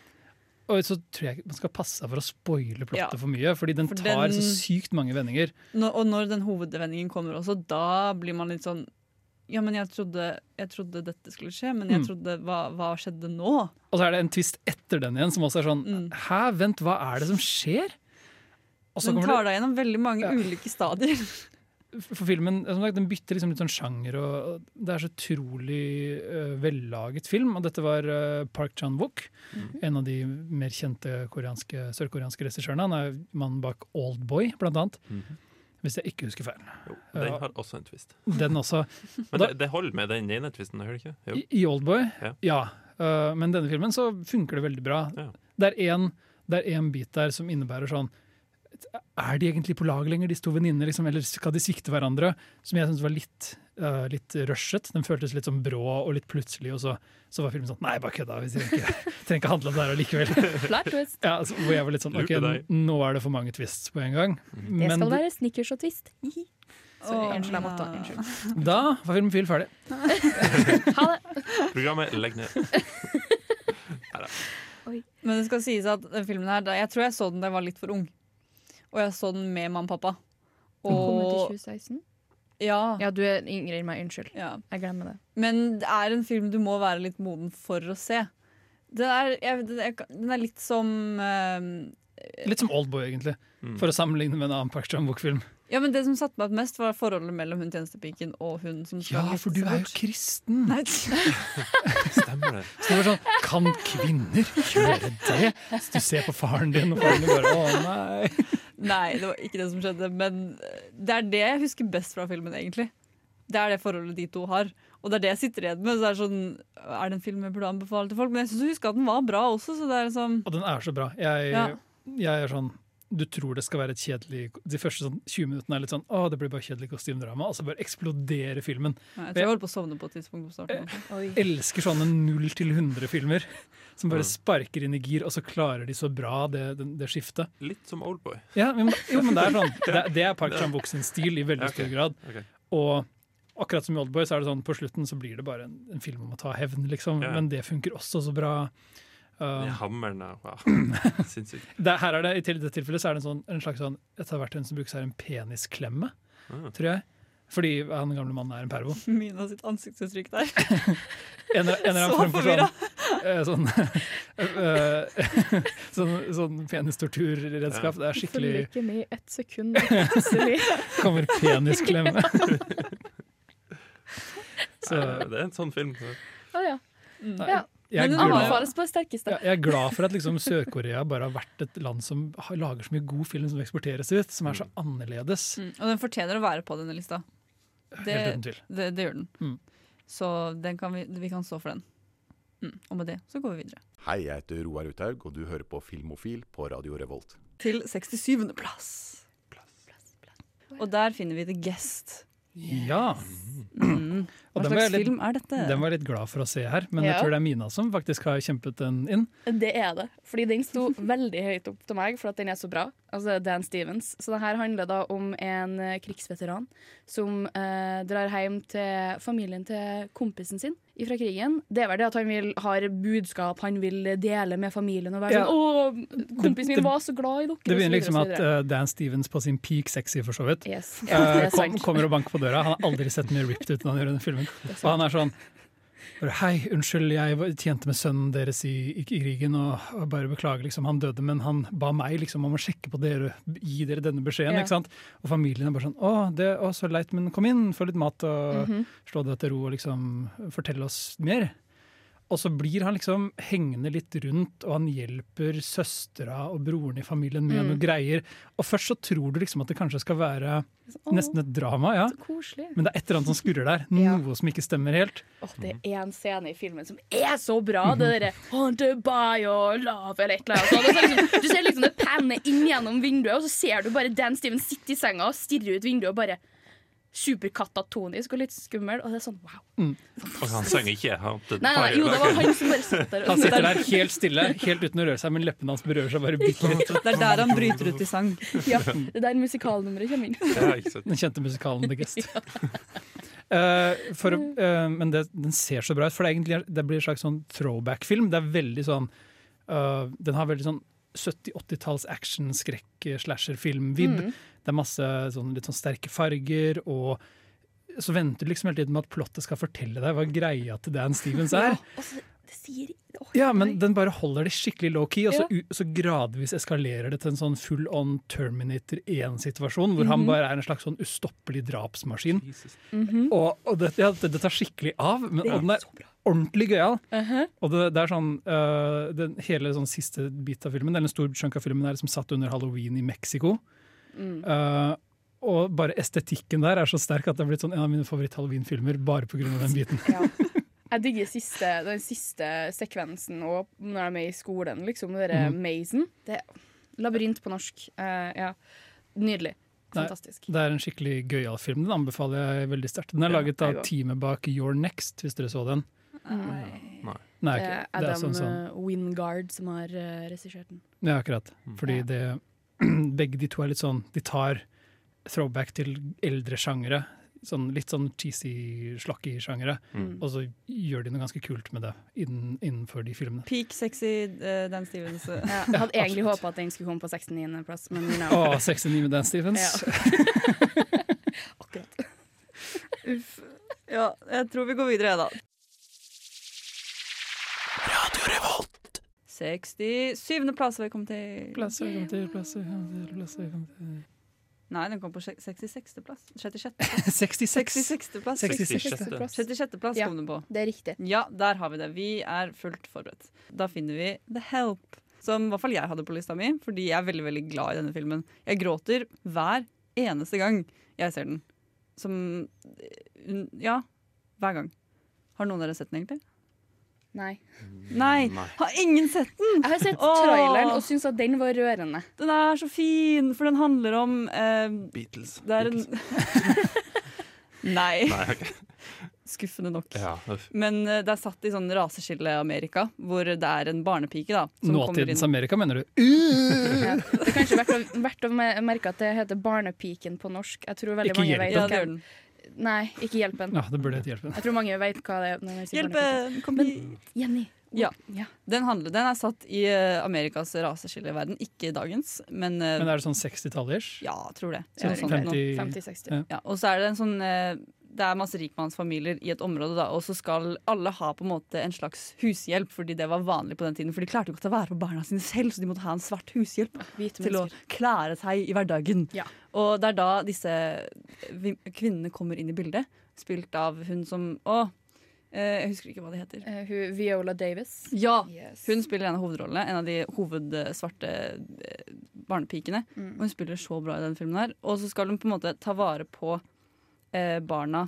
[SPEAKER 4] Og så tror jeg man skal passe seg for å spoile plottet
[SPEAKER 3] Ja.
[SPEAKER 4] for mye, fordi den
[SPEAKER 3] For
[SPEAKER 4] tar
[SPEAKER 3] den-
[SPEAKER 4] så sykt mange vendinger.
[SPEAKER 3] Når, og når den hovedvendingen kommer også, da blir man litt sånn Ja, men jeg trodde, jeg trodde dette skulle skje, men jeg
[SPEAKER 4] Mm.
[SPEAKER 3] trodde hva, hva skjedde nå?
[SPEAKER 4] Og så er det en twist etter den igjen, som også er sånn
[SPEAKER 3] Mm.
[SPEAKER 4] Hæ, vent, hva er det som skjer? Og så
[SPEAKER 3] Den tar deg gjennom veldig mange
[SPEAKER 4] Ja.
[SPEAKER 3] ulike stadier.
[SPEAKER 4] for filmen som sagt, den bytter liksom litt sånn sjanger, og det er så utrolig uh, vellaget film. Og dette var uh, Park Chan-wook,
[SPEAKER 1] mm.
[SPEAKER 4] en av de mer kjente koreanske, sørkoreanske regissørene. Han er mannen bak Oldboy, blant annet.
[SPEAKER 1] Mhm.
[SPEAKER 4] Hvis jeg ikke husker feil.
[SPEAKER 1] Jo, den har også en twist.
[SPEAKER 4] Den også. [laughs]
[SPEAKER 1] Men det, det holder med den ene twisten, hører du ikke? Jo.
[SPEAKER 4] I, i Oldboy,
[SPEAKER 1] Ja.
[SPEAKER 4] ja. Uh, men denne filmen så funker det veldig bra.
[SPEAKER 1] Ja.
[SPEAKER 4] Det er én bit der som innebærer sånn Er de egentlig på lag lenger, de to venninnene, liksom, eller skal de svikte hverandre? Som jeg syntes var litt, uh, litt rushet. Den føltes litt sånn brå og litt plutselig, og så, så var filmen sånn Nei, bare kødda, vi trenger ikke, [laughs] trenger ikke handle om det her allikevel. [laughs] Ja, altså, hvor jeg var litt sånn OK, nå er det for mange twists på en gang.
[SPEAKER 5] Det skal
[SPEAKER 4] det-
[SPEAKER 5] være snickers og twist. [laughs] Sorry, unnskyld, jeg måtte.
[SPEAKER 3] ha.
[SPEAKER 5] Unnskyld.
[SPEAKER 4] Da var Filmofil ferdig.
[SPEAKER 5] Ha det.
[SPEAKER 1] Programmet legg ned.
[SPEAKER 3] Men det skal sies at den filmen her Jeg tror jeg så den da jeg var litt for ung. Og jeg så den med mamma og pappa.
[SPEAKER 5] Den kom ut i 2016.
[SPEAKER 3] ja,
[SPEAKER 5] Ja, du er yngre enn meg. Unnskyld.
[SPEAKER 3] ja.
[SPEAKER 5] Jeg glemmer det.
[SPEAKER 3] Men det er en film du må være litt moden for å se. Den er, jeg, den er, den er litt som eh,
[SPEAKER 4] Litt som Oldboy, egentlig.
[SPEAKER 1] Mm.
[SPEAKER 4] For å sammenligne med en annen Park Chan-wook-film.
[SPEAKER 3] Ja, men Det som satte meg mest, var forholdet mellom hun tjenestepiken og hun som
[SPEAKER 4] Ja, for du
[SPEAKER 3] seg
[SPEAKER 4] er jo
[SPEAKER 3] bort.
[SPEAKER 4] kristen!
[SPEAKER 3] Nei, [laughs]
[SPEAKER 1] Stemmer det.
[SPEAKER 4] Så det var sånn Kan kvinner gjøre det? Så du ser på faren din, og faren din bare Å nei.
[SPEAKER 3] Nei, det var ikke det som skjedde. Men det er det jeg husker best fra filmen, egentlig. Det er det forholdet de to har. Og det er det jeg sitter igjen med. Så det er sånn, er det en film jeg burde anbefale til folk? Men jeg syns du husker at den var bra også. Så det er liksom
[SPEAKER 4] Og den er så bra. Jeg,
[SPEAKER 3] Ja.
[SPEAKER 4] jeg er sånn du tror det skal være et kjedelig De første sånn 20 minuttene er litt sånn Å, det blir bare kjedelig kostymedrama. Og så bare eksploderer filmen.
[SPEAKER 3] Jeg tror jeg holdt på å sovne på et tidspunkt på starten. jeg
[SPEAKER 5] Oi.
[SPEAKER 4] Elsker sånne 0 til 100-filmer. [laughs] Som bare sparker inn i gir, og så klarer de så bra det, det, det skiftet.
[SPEAKER 1] Litt som Oldboy.
[SPEAKER 4] Ja, men, jo, men det er sånn [laughs] Det, det er Park Chan-wook sin stil i veldig stor grad. Og akkurat som i Oldboy, så er det sånn på slutten så blir det bare en, en film om å ta hevn, liksom.
[SPEAKER 1] Ja.
[SPEAKER 4] Men det funker også så bra. Uh,
[SPEAKER 1] hammeren er wow. Sinnssykt.
[SPEAKER 4] her er det, I dette tilfellet så er det en, sånn, en slags sånn Etter hvert en som brukes her en penisklemme,
[SPEAKER 1] Ah.
[SPEAKER 4] tror jeg. Fordi han gamle mannen er en pervo. [laughs]
[SPEAKER 3] Mina sitt ansiktsuttrykk der. [laughs]
[SPEAKER 4] En, en eller annen [laughs]
[SPEAKER 3] Så
[SPEAKER 4] form for sånn, eh, sånn, eh, sånn, sånn penistorturredskap. Det er skikkelig Følger
[SPEAKER 5] ikke med i ett sekund. Plutselig.
[SPEAKER 4] Kommer penisklemme. Så
[SPEAKER 1] Det er en sånn film.
[SPEAKER 5] Å ja.
[SPEAKER 3] Mm.
[SPEAKER 5] ja.
[SPEAKER 4] jeg er glad. Ja, jeg er glad for at liksom Sør-Korea bare har vært et land som har, lager så mye god film som eksporteres ut, som er så annerledes.
[SPEAKER 3] Mm. Og den fortjener å være på denne lista. Det,
[SPEAKER 4] Helt uten tvil.
[SPEAKER 3] det, det gjør den.
[SPEAKER 4] Mm.
[SPEAKER 3] Så den kan vi, vi kan stå for den. Mm. Og med det så går vi videre.
[SPEAKER 6] Hei, jeg heter Roar Uthaug, og du hører på Filmofil på Radio Revolt.
[SPEAKER 3] Til 67. plass. plass. Og der finner vi The Guest.
[SPEAKER 4] Ja.
[SPEAKER 3] Mm.
[SPEAKER 4] Og
[SPEAKER 3] Hva
[SPEAKER 4] den var, jeg
[SPEAKER 3] slags
[SPEAKER 4] litt,
[SPEAKER 3] film er dette?
[SPEAKER 4] den var jeg litt glad for å se her, men jeg tror det er Mina som faktisk har kjempet den inn.
[SPEAKER 5] Det er det. Fordi den sto [laughs] veldig høyt opp til meg, for at den er så bra. Altså Dan Stevens. Så det her handler da om en eh, krigsveteran som eh, drar hjem til familien til kompisen sin fra krigen. Det er vel det at han vil, har budskap han vil dele med familien. Og være
[SPEAKER 4] Ja.
[SPEAKER 5] sånn 'Å, kompisen min var så glad i dere'.
[SPEAKER 4] Det begynner liksom at eh, Dan Stevens på sin peak sexy, for så vidt,
[SPEAKER 5] Yes. Ja, [laughs] det
[SPEAKER 4] eh, kom, kommer og banker på døra. Han har aldri sett mer ripped ut enn han gjør i den filmen. Og han er sånn Hei, unnskyld, jeg tjente med sønnen deres i, i, krigen, og, og bare beklager, liksom, han døde, men han ba meg liksom om å sjekke på dere, gi dere denne beskjeden,
[SPEAKER 5] Ja.
[SPEAKER 4] ikke sant? Og familien er bare sånn, å, det er så leit, men kom inn, få litt mat, og
[SPEAKER 5] Mhm.
[SPEAKER 4] slå deg til ro, og liksom fortelle oss mer. Og så blir han liksom hengende litt rundt, og han hjelper søstera og broren i familien med
[SPEAKER 5] Mm.
[SPEAKER 4] noe greier. Og først så tror du liksom at det kanskje skal være
[SPEAKER 5] Å,
[SPEAKER 4] nesten et drama, ja.
[SPEAKER 5] Så.
[SPEAKER 4] Men det er et eller annet som skurrer der. [laughs]
[SPEAKER 5] Ja.
[SPEAKER 4] Noe som ikke stemmer helt.
[SPEAKER 5] Åh, det er en scene i filmen som er så bra. Det derre Haunted by your love eller et eller annet. Og liksom, du ser liksom det pennet inn gjennom vinduet, og så ser du bare Dan Steven sitte i senga og stirre ut vinduet og bare superkatatonisk og litt skummel. Og det er sånn wow.
[SPEAKER 1] Mm. han synger ikke. Han,
[SPEAKER 5] Nei, nei, jo, det var han som bare satt der.
[SPEAKER 4] Han sitter der helt stille, helt uten å røre seg, men leppene hans berører seg bare bitte litt.
[SPEAKER 3] Det er der han bryter ut i sang.
[SPEAKER 5] ja, det der musikalnummeret kommer inn.
[SPEAKER 4] Den kjente musikalen The Guest. [laughs] Uh, for, eh, men det, den ser så bra ut, for det, er egentlig, det blir en slags sånn throwback-film. Det er veldig sånn uh, Den har veldig sånn 70-80-talls action, skrekk, slasher-film-vibb.
[SPEAKER 5] Mm.
[SPEAKER 4] Det er masse sånn, litt sånn sterke farger, og så venter du liksom hele tiden med at plottet skal fortelle deg hva greia til Dan Stevens er.
[SPEAKER 5] Ja, altså, det sier oh,
[SPEAKER 4] Ja, men den bare holder det skikkelig low-key, og så, u- så gradvis eskalerer det til en sånn full on Terminator 1-situasjon, hvor han bare er en slags sånn ustoppelig drapsmaskin.
[SPEAKER 1] Mm
[SPEAKER 5] -hmm.
[SPEAKER 4] Og, og det, ja, det, det tar skikkelig av, men, og den
[SPEAKER 5] er
[SPEAKER 4] er ordentlig gøyal.
[SPEAKER 5] Uh-huh.
[SPEAKER 4] Og det, det er sånn uh, den Hele sånn siste bit av filmen, eller en stor chunk av filmen, er liksom satt under halloween i Mexico.
[SPEAKER 5] Mm.
[SPEAKER 4] Uh, og bare estetikken der er så sterk at det har blitt sånn en av mine favoritt-halloween-filmer bare pga. den biten.
[SPEAKER 5] Ja. Jeg digger siste, den siste sekvensen og når de er med i skolen, liksom. Den derre
[SPEAKER 4] Mhm.
[SPEAKER 5] mazen. Det er labyrint på norsk. Uh, ja. Nydelig. Fantastisk.
[SPEAKER 4] Det er en skikkelig gøyal film. Den anbefaler jeg veldig sterkt. Den er
[SPEAKER 1] Ja,
[SPEAKER 4] laget av teamet bak Your Next, hvis dere så den.
[SPEAKER 3] Nei.
[SPEAKER 4] Nei,
[SPEAKER 5] Det er
[SPEAKER 4] det er
[SPEAKER 5] Adam
[SPEAKER 4] sånn, sånn.
[SPEAKER 5] eh, Wingard som har uh, regissert den.
[SPEAKER 4] Ja, akkurat.
[SPEAKER 1] Mm.
[SPEAKER 4] Fordi det [clears throat] Begge de to er litt sånn De tar throwback til eldre sjangere. Sånn, litt sånn cheesy, slacky sjangere.
[SPEAKER 1] Mm.
[SPEAKER 4] Og så gjør de noe ganske kult med det innen, innenfor de filmene.
[SPEAKER 3] Peak sexy uh, Dan Stevens. [laughs]
[SPEAKER 5] Ja, jeg hadde egentlig håpa at den skulle komme på 69.-plass, men you know.
[SPEAKER 4] Å, 69 med Dan Stevens. [laughs]
[SPEAKER 5] Akkurat.
[SPEAKER 3] Uff. Ja, jeg tror vi går videre, jeg, da. 67. plass har vi kommet til.
[SPEAKER 4] Plasser, kom til, plasser, kom til, plasser, til.
[SPEAKER 3] Nei, den kom på 66. plass. 66.
[SPEAKER 4] 66.
[SPEAKER 3] 66. plass.
[SPEAKER 4] 66.
[SPEAKER 1] 66.
[SPEAKER 3] 66. plass
[SPEAKER 5] Ja.
[SPEAKER 3] den på.
[SPEAKER 5] Det er riktig.
[SPEAKER 3] Ja, der har vi det. Vi er fullt forberedt. Da finner vi The Help, som i hvert fall jeg hadde på lista mi, fordi jeg er veldig veldig glad i denne filmen. Jeg gråter hver eneste gang jeg ser den. Som Ja, hver gang. Har noen av dere sett den, egentlig?
[SPEAKER 5] Nei.
[SPEAKER 3] Nei.
[SPEAKER 1] Nei.
[SPEAKER 3] Har ingen sett den?
[SPEAKER 5] Jeg har sett traileren og syns at den var rørende.
[SPEAKER 3] Den er så fin, for den handler om eh,
[SPEAKER 1] Beatles.
[SPEAKER 3] Det er en [laughs] Nei,
[SPEAKER 1] Nei, okay.
[SPEAKER 3] skuffende nok.
[SPEAKER 1] Ja.
[SPEAKER 3] Men eh, det er satt i sånn raseskille-Amerika, hvor det er en barnepike da som
[SPEAKER 4] Nåtidens
[SPEAKER 3] inn.
[SPEAKER 4] Amerika, mener du?
[SPEAKER 5] Ja. Det er kanskje verdt å, verdt å merke at det heter Barnepiken på norsk. Jeg tror veldig
[SPEAKER 4] Ikke
[SPEAKER 5] mange
[SPEAKER 4] hjelp
[SPEAKER 5] vet
[SPEAKER 3] Ja, den.
[SPEAKER 5] Nei, ikke Hjelpen.
[SPEAKER 4] Ja, det burde hete Hjelpen.
[SPEAKER 5] Jeg tror mange vet hva det er. når jeg sier Barnepiken.
[SPEAKER 3] Hjelpe! Kom hit!
[SPEAKER 5] Jenny.
[SPEAKER 3] Ja.
[SPEAKER 5] ja.
[SPEAKER 3] Den, handler, den er satt i eh, Amerikas raseskilleverden, ikke dagens, men, eh,
[SPEAKER 4] Men er det sånn 60-tallers?
[SPEAKER 3] ja, tror det.
[SPEAKER 5] Ja,
[SPEAKER 3] sånn,
[SPEAKER 4] 50
[SPEAKER 5] 50-60.
[SPEAKER 4] Ja.
[SPEAKER 3] Ja, og så er det en sånn eh, Det er masse rikmannsfamilier i et område, da, og så skal alle ha på en måte en slags hushjelp, fordi det var vanlig på den tiden. For de klarte jo ikke å ta vare på barna sine selv, så de måtte ha en svart hushjelp til å klare seg i hverdagen.
[SPEAKER 5] Ja.
[SPEAKER 3] Og det er da disse kvinnene kommer inn i bildet, spilt av hun som Å, eh, jeg husker ikke hva det heter.
[SPEAKER 5] Uh, hun, Viola Davis.
[SPEAKER 3] Ja!
[SPEAKER 5] Yes.
[SPEAKER 3] Hun spiller en av hovedrollene, en av de hovedsvarte eh, barnepikene.
[SPEAKER 5] Mm.
[SPEAKER 3] Og hun spiller så bra i den filmen her. Og så skal hun på en måte ta vare på eh, barna.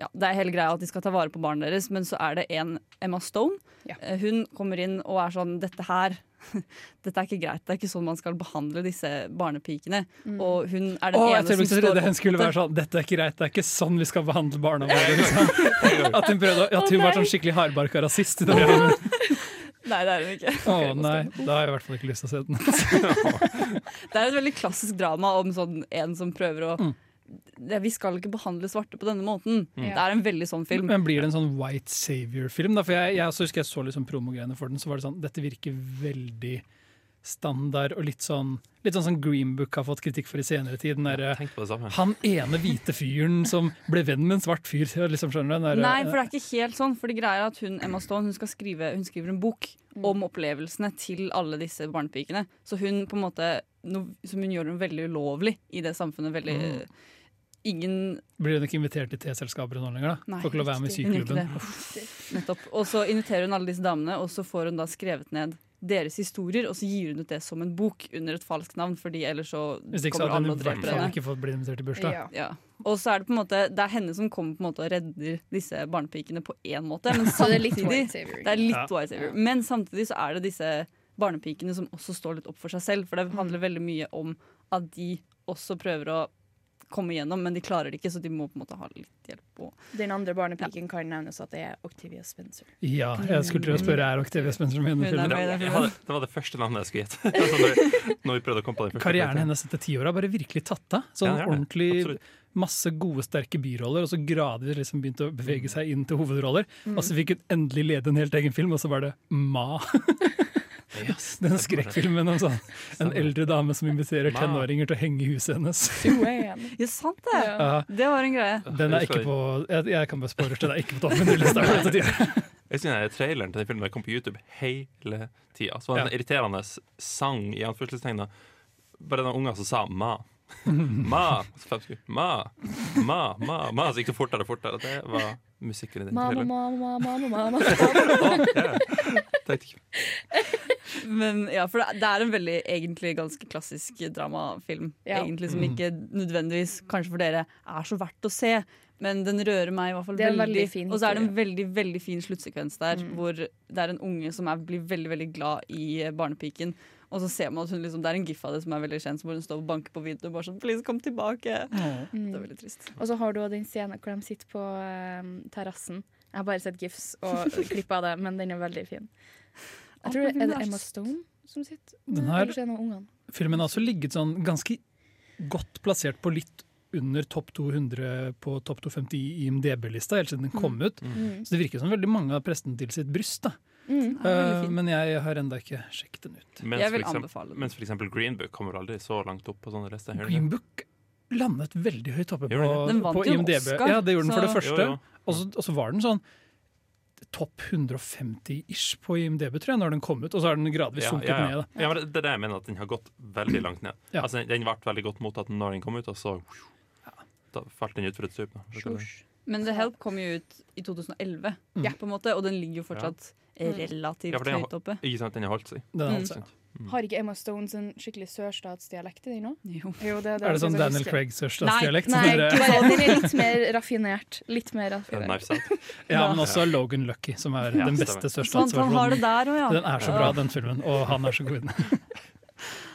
[SPEAKER 3] Ja, Det er hele greia at de skal ta vare på barna deres, men så er det en Emma Stone.
[SPEAKER 5] Ja.
[SPEAKER 3] Eh, hun kommer inn og er sånn Dette her [laughs] Dette er ikke greit. Det er ikke sånn man skal behandle disse barnepikene.
[SPEAKER 5] Mm.
[SPEAKER 3] Og hun er den
[SPEAKER 4] Å, jeg
[SPEAKER 3] ene
[SPEAKER 4] tror
[SPEAKER 3] som står
[SPEAKER 4] det hun skulle være sånn Dette er ikke greit, det er ikke sånn vi skal behandle barna våre. [laughs] Liksom. At hun prøvde at hun var sånn skikkelig hardbarka rasist. [laughs]
[SPEAKER 3] Nei, det er hun ikke.
[SPEAKER 4] Å nei, da har jeg i hvert fall ikke lyst til å se den.
[SPEAKER 3] Det er et veldig klassisk drama om sånn en som prøver å
[SPEAKER 4] Mm.
[SPEAKER 3] Det, Vi skal ikke behandle svarte på denne måten.
[SPEAKER 1] Mm.
[SPEAKER 3] Det er en veldig sånn film.
[SPEAKER 4] Men blir det en sånn white savior-film? For jeg, jeg også husker jeg så liksom promogreiene for den, så var det sånn Dette virker veldig standard og litt sånn Litt sånn som Green Book har fått kritikk for i senere tid. Den der,
[SPEAKER 1] Tenk på det samme.
[SPEAKER 4] han ene hvite fyren som ble venn med en svart fyr. [laughs] Liksom, skjønner du? Den der,
[SPEAKER 3] Nei, for det er ikke helt sånn. For det greia er at hun, Emma Stone hun skal skrive Hun skriver en bok
[SPEAKER 5] Mm.
[SPEAKER 3] om opplevelsene til alle disse barnepikene. Så hun på en måte no, Som hun gjør noe veldig ulovlig i det samfunnet. Veldig
[SPEAKER 4] Mm.
[SPEAKER 3] Ingen
[SPEAKER 4] Blir hun ikke invitert til teselskaper nå lenger? da?
[SPEAKER 3] Nei,
[SPEAKER 4] Får ikke lov å være med i
[SPEAKER 3] sykeklubben
[SPEAKER 4] syklubben.
[SPEAKER 3] Nettopp. Og så inviterer hun alle disse damene, og så får hun da skrevet ned deres historier, og så gir hun ut det som en bok under et falskt navn, fordi ellers så
[SPEAKER 4] Hvis ikke så
[SPEAKER 3] kommer
[SPEAKER 4] hadde hun
[SPEAKER 3] alle
[SPEAKER 4] i
[SPEAKER 3] og
[SPEAKER 4] hvert
[SPEAKER 3] dreper
[SPEAKER 4] fall
[SPEAKER 3] henne.
[SPEAKER 4] ikke fått bli invitert til bursdag.
[SPEAKER 5] Ja.
[SPEAKER 3] Ja. Og så er det på en måte Det er henne som kommer på en måte og redder disse barnepikene på én måte, men [laughs]
[SPEAKER 5] Så det er litt
[SPEAKER 3] samtidig. Det er litt
[SPEAKER 4] Ja.
[SPEAKER 3] white savior. Men samtidig så er det disse barnepikene som også står litt opp for seg selv. For det handler veldig mye om at de også prøver å komme igjennom, men de klarer det ikke, så de må på en måte ha litt hjelp. på.
[SPEAKER 5] Den andre barnepiken kan nevnes at det er Octavia Spencer.
[SPEAKER 4] Ja, jeg skulle til å spørre er Octavia Spencer med i filmen.
[SPEAKER 1] hadde, det var det første navnet jeg skulle gjette. [laughs] Altså, når, når vi prøvde å komme på den første
[SPEAKER 4] Karrieren hennes etter ti år har bare virkelig tatt av. Sånn
[SPEAKER 1] Ja,
[SPEAKER 4] ordentlig
[SPEAKER 1] Absolutt.
[SPEAKER 4] masse gode, sterke biroller, og så gradvis liksom begynte å bevege seg inn til hovedroller. Og så fikk hun endelig lede en helt egen film, og så var det Ma. [laughs]
[SPEAKER 1] Yes, [laughs]
[SPEAKER 4] Den skrekkfilmen om sånn, en eldre dame som inviterer
[SPEAKER 1] Ma.
[SPEAKER 4] tenåringer til å henge i huset hennes.
[SPEAKER 3] Ja, sant det!
[SPEAKER 5] Ja.
[SPEAKER 3] Det var en greie.
[SPEAKER 4] den er ikke på Jeg, jeg kan bare spørre til, det er ikke på toppen. lista for. [laughs]
[SPEAKER 1] Jeg synes Traileren til den filmen kom på YouTube hele tida. Så var det en irriterende sang i anførselstegna. Bare den ungen som sa 'ma'. [laughs] ma, ma, ma, ma, ma. Så gikk det fortere og fortere. Det var musikken i den
[SPEAKER 5] Mamma,
[SPEAKER 1] traileren.
[SPEAKER 5] mamma, mamma, mamma.
[SPEAKER 1] Å, ja. Tenkte ikke
[SPEAKER 3] Men ja, for det, er en veldig egentlig ganske klassisk dramafilm.
[SPEAKER 5] Ja.
[SPEAKER 3] Egentlig Som
[SPEAKER 1] Mm.
[SPEAKER 3] ikke nødvendigvis, kanskje for dere, er så verdt å se. Men den rører meg i hvert fall veldig.
[SPEAKER 5] veldig fin
[SPEAKER 3] og så er det en veldig veldig fin sluttsekvens der,
[SPEAKER 5] Mm.
[SPEAKER 3] hvor det er en unge som er, blir veldig veldig glad i barnepiken. Og så ser man at hun liksom, Det er en gif av det som er veldig kjent, hvor hun står og banker på vinduet og bare sånn Please, kom tilbake.
[SPEAKER 5] Mm.
[SPEAKER 3] Det er veldig trist.
[SPEAKER 5] Og så har du den scenen hvor de sitter på um, terrassen. Jeg har bare sett gifs og klipp av det, men den er veldig fin. Jeg tror det er det Emma Stone som sitter
[SPEAKER 4] Den her-
[SPEAKER 5] er.
[SPEAKER 4] Filmen har også ligget sånn ganske godt plassert på litt under topp 200 på topp 250 i IMDb-lista helt siden den kom ut.
[SPEAKER 5] Mm.
[SPEAKER 4] Så det virker som veldig mange har presten til sitt bryst. da.
[SPEAKER 5] Mm.
[SPEAKER 3] Fin.
[SPEAKER 4] men jeg har ennå ikke sjekket den ut.
[SPEAKER 1] Mens
[SPEAKER 3] Jeg
[SPEAKER 1] for,
[SPEAKER 3] vil
[SPEAKER 1] eksempel,
[SPEAKER 3] anbefale den.
[SPEAKER 1] mens for eksempel Green Book kommer aldri så langt opp på sånne lister.
[SPEAKER 4] Green Book landet veldig høyt oppe på,
[SPEAKER 3] den? Den vant
[SPEAKER 4] på IMDb.
[SPEAKER 3] Oscar,
[SPEAKER 4] ja, det gjorde den for det første. Og så var den sånn topp 150-ish på IMDb, tror jeg, når den kom ut. Og så har den gradvis
[SPEAKER 1] Ja,
[SPEAKER 4] sunket
[SPEAKER 1] ja, ja.
[SPEAKER 4] ned.
[SPEAKER 1] ja, men det det er det jeg mener, at den har gått veldig langt ned.
[SPEAKER 4] Ja.
[SPEAKER 1] Altså, den, den ble veldig godt mottatt når den kom ut, og så da falt den ut for et stup.
[SPEAKER 3] Men The Help kom jo ut i 2011,
[SPEAKER 4] Mm.
[SPEAKER 3] på en måte, og den ligger jo fortsatt relativt
[SPEAKER 1] Ja, for den har-
[SPEAKER 3] høyt oppe.
[SPEAKER 1] Ikke sant, den har holdt seg.
[SPEAKER 4] Den er
[SPEAKER 3] Mm.
[SPEAKER 4] Altså.
[SPEAKER 5] Har ikke Emma Stone en skikkelig sørstatsdialekt i den òg?
[SPEAKER 3] Jo.
[SPEAKER 5] Jo, det,
[SPEAKER 4] Er det sånn Daniel. Craig sørstatsdialekt?
[SPEAKER 5] Nei,
[SPEAKER 4] nei ikke
[SPEAKER 5] bare, den er litt mer raffinert. Litt mer raffinert. [laughs]
[SPEAKER 4] Ja, men også Logan Lucky, som er
[SPEAKER 1] Ja,
[SPEAKER 4] den beste
[SPEAKER 3] Sant, han har det
[SPEAKER 4] sørstatsversjonen.
[SPEAKER 3] ja.
[SPEAKER 4] Den er så bra, den filmen, og han er så god i den.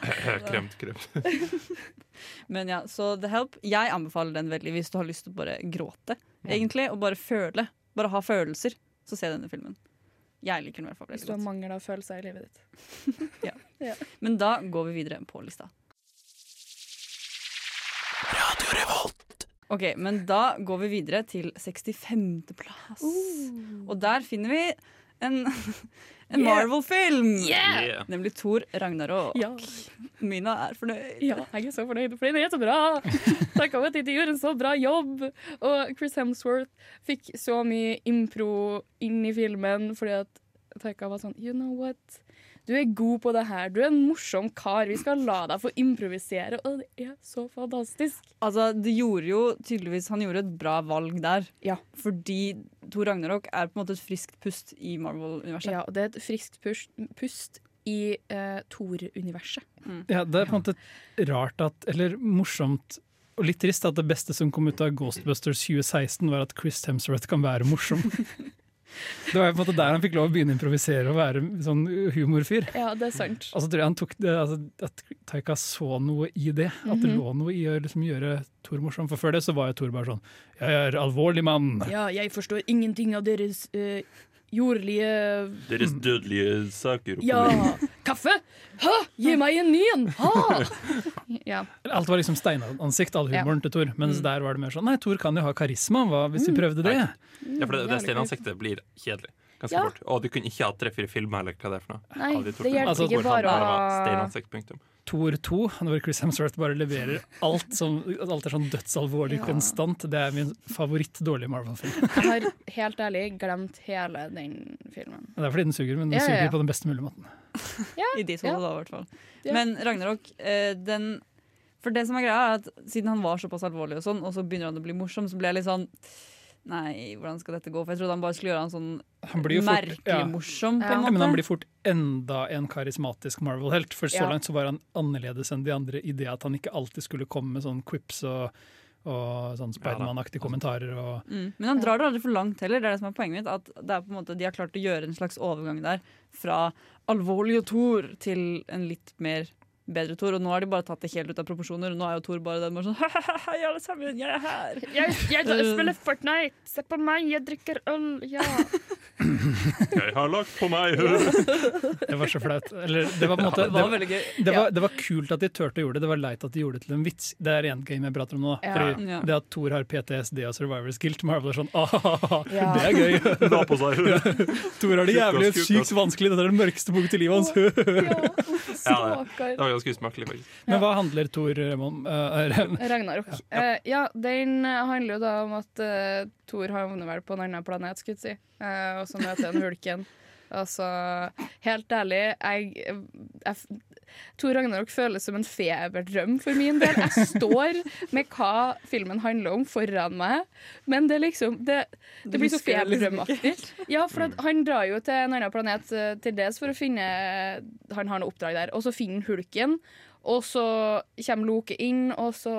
[SPEAKER 4] [laughs]
[SPEAKER 1] Kremt, kremt. [laughs]
[SPEAKER 3] Men ja, så The Help, jeg anbefaler den veldig hvis du har lyst til å bare gråte, egentlig, og bare føle. Bare ha følelser, så se denne filmen. Jeg liker den i hvert fall
[SPEAKER 5] Hvis du har mangel av følelser i livet ditt. [laughs] [laughs]
[SPEAKER 3] Men da går vi videre på lista. Ok, men da går vi videre til 65. plass. Og der finner vi en, [laughs] en
[SPEAKER 5] Yeah.
[SPEAKER 3] Marvel-film!
[SPEAKER 1] Yeah.
[SPEAKER 3] Nemlig Thor Ragnarok.
[SPEAKER 5] Ja.
[SPEAKER 3] Mina er fornøyd.
[SPEAKER 5] Ja, jeg er så fornøyd, for den er så bra! [laughs] Takk for at de gjorde en så bra jobb. Og Chris Hemsworth fikk så mye impro inn i filmen fordi at Taika var sånn You know what? Du er god på det her. Du er en morsom kar. Vi skal la deg få improvisere. Og det er så fantastisk.
[SPEAKER 3] Altså, det gjorde jo tydeligvis Han gjorde et bra valg der.
[SPEAKER 5] Ja.
[SPEAKER 3] Fordi Thor Ragnarok er på en måte et friskt pust i Marvel-universet.
[SPEAKER 5] Ja, og det er et friskt pust, pust i uh, Thor-universet.
[SPEAKER 4] Ja, det er på en måte rart at, eller morsomt og litt trist at det beste som kom ut av Ghostbusters 2016, var at Chris Hemsworth kan være morsom. [laughs] Det var jo på en måte der han fikk lov å begynne å improvisere og være sånn humorfyr.
[SPEAKER 5] Ja, det er sant.
[SPEAKER 4] Og så tror jeg han tok det, altså, at Taika så noe i det. At det
[SPEAKER 5] Mhm.
[SPEAKER 4] lå noe i å liksom gjøre Tor morsom. For før det så var jo Tor bare sånn Jeg er alvorlig mann.
[SPEAKER 5] Ja, jeg forstår ingenting av deres uh, jordlige
[SPEAKER 1] Deres dødelige saker.
[SPEAKER 5] Ja! Kaffe! Ha! Gi meg en ny en! Ha! [laughs] Ja.
[SPEAKER 4] Alt var liksom steinansikt, all
[SPEAKER 5] Ja.
[SPEAKER 4] humoren til Thor. Mens
[SPEAKER 5] Mm.
[SPEAKER 4] der var det mer sånn Nei, Thor kan jo ha karisma. Hva hvis vi prøvde det?
[SPEAKER 1] Ja, for det, det steinansiktet blir kjedelig. Ganske
[SPEAKER 5] Ja.
[SPEAKER 1] fort. Og du kunne ikke ha tre-fire filmer eller hva det er for noe.
[SPEAKER 5] Nei,
[SPEAKER 1] de
[SPEAKER 5] det hjelper
[SPEAKER 4] Altså,
[SPEAKER 5] ikke bare å.
[SPEAKER 4] Thor 2, hvor Chris Hemsworth bare leverer alt som alt er sånn dødsalvorlig
[SPEAKER 5] Ja.
[SPEAKER 4] konstant. Det er min favoritt-dårlige Marvel-film. [laughs]
[SPEAKER 5] Jeg har helt ærlig glemt hele den filmen.
[SPEAKER 4] Det er fordi den suger, men den
[SPEAKER 5] Ja, ja, ja.
[SPEAKER 4] suger på den beste mulige måten.
[SPEAKER 3] I ditt
[SPEAKER 5] Ja.
[SPEAKER 3] da, i hvert fall.
[SPEAKER 5] Ja.
[SPEAKER 3] Men Ragnarok, eh, den For det som er greia, er at siden han var såpass alvorlig, og sånn, og så begynner han å bli morsom, så ble jeg litt sånn Nei, hvordan skal dette gå? For jeg trodde han bare skulle gjøre han sånn
[SPEAKER 4] Han blir jo fort,
[SPEAKER 3] merkelig
[SPEAKER 4] ja.
[SPEAKER 3] morsom, på
[SPEAKER 5] Ja.
[SPEAKER 3] en
[SPEAKER 4] Ja, men han blir fort enda en karismatisk Marvel-helt. For så
[SPEAKER 5] Ja.
[SPEAKER 4] langt så var han annerledes enn de andre i det at han ikke alltid skulle komme med sånn quips og, og sånn Spiderman-aktige kommentarer. Og,
[SPEAKER 3] Mm. Men han drar det aldri for langt heller. Det er det som er poenget mitt. At det er på en måte, De har klart å gjøre en slags overgang der fra alvorlig og Thor til en litt mer bedre Thor. Og nå har de bare tatt det helt ut av proporsjoner. Og nå er jo Thor bare den bare sånn [laughs] Hei, alle sammen, jeg er her!
[SPEAKER 5] Jeg, jeg spiller Fortnite! Se på meg, jeg drikker øl! Ja. [laughs]
[SPEAKER 1] Jeg har lagt på meg [laughs]
[SPEAKER 4] det var så flaut. Eller, det var på en måte
[SPEAKER 3] Det var
[SPEAKER 4] det,
[SPEAKER 3] gøy.
[SPEAKER 4] det, var, det var kult at de turte å gjøre det. Det var leit at de gjorde det til en vits. Det er én game jeg prater om nå. Fordi
[SPEAKER 3] Ja.
[SPEAKER 4] Det at Thor har PTSD og Survivors Guilt, Marvel er sånn ah,
[SPEAKER 5] Ja.
[SPEAKER 4] Det er gøy!
[SPEAKER 1] La på seg.
[SPEAKER 4] Thor har det jævlig sykt vanskelig. Dette er det mørkeste punktet i livet hans.
[SPEAKER 5] ja.
[SPEAKER 1] Det var ganske usmakelig, faktisk.
[SPEAKER 4] Men hva handler Thor om? Eh, [laughs]
[SPEAKER 5] Ragnarok. Ja. ja, den eh, handler jo da om at uh, Thor havner vel på en annen planet, skulle jeg si. Eh, og så møter han hulken. Altså, helt ærlig, jeg, jeg Tor Ragnarok føles som en feberdrøm for min del. Jeg står med hva filmen handler om, foran meg, men det liksom Det, det blir så
[SPEAKER 3] liksom
[SPEAKER 5] feberdrømmaktig. Ja, for at han drar jo til en annen planet eh, til dels for å finne Han har noe oppdrag der, og så finner han hulken. Og så kommer Loke inn, og så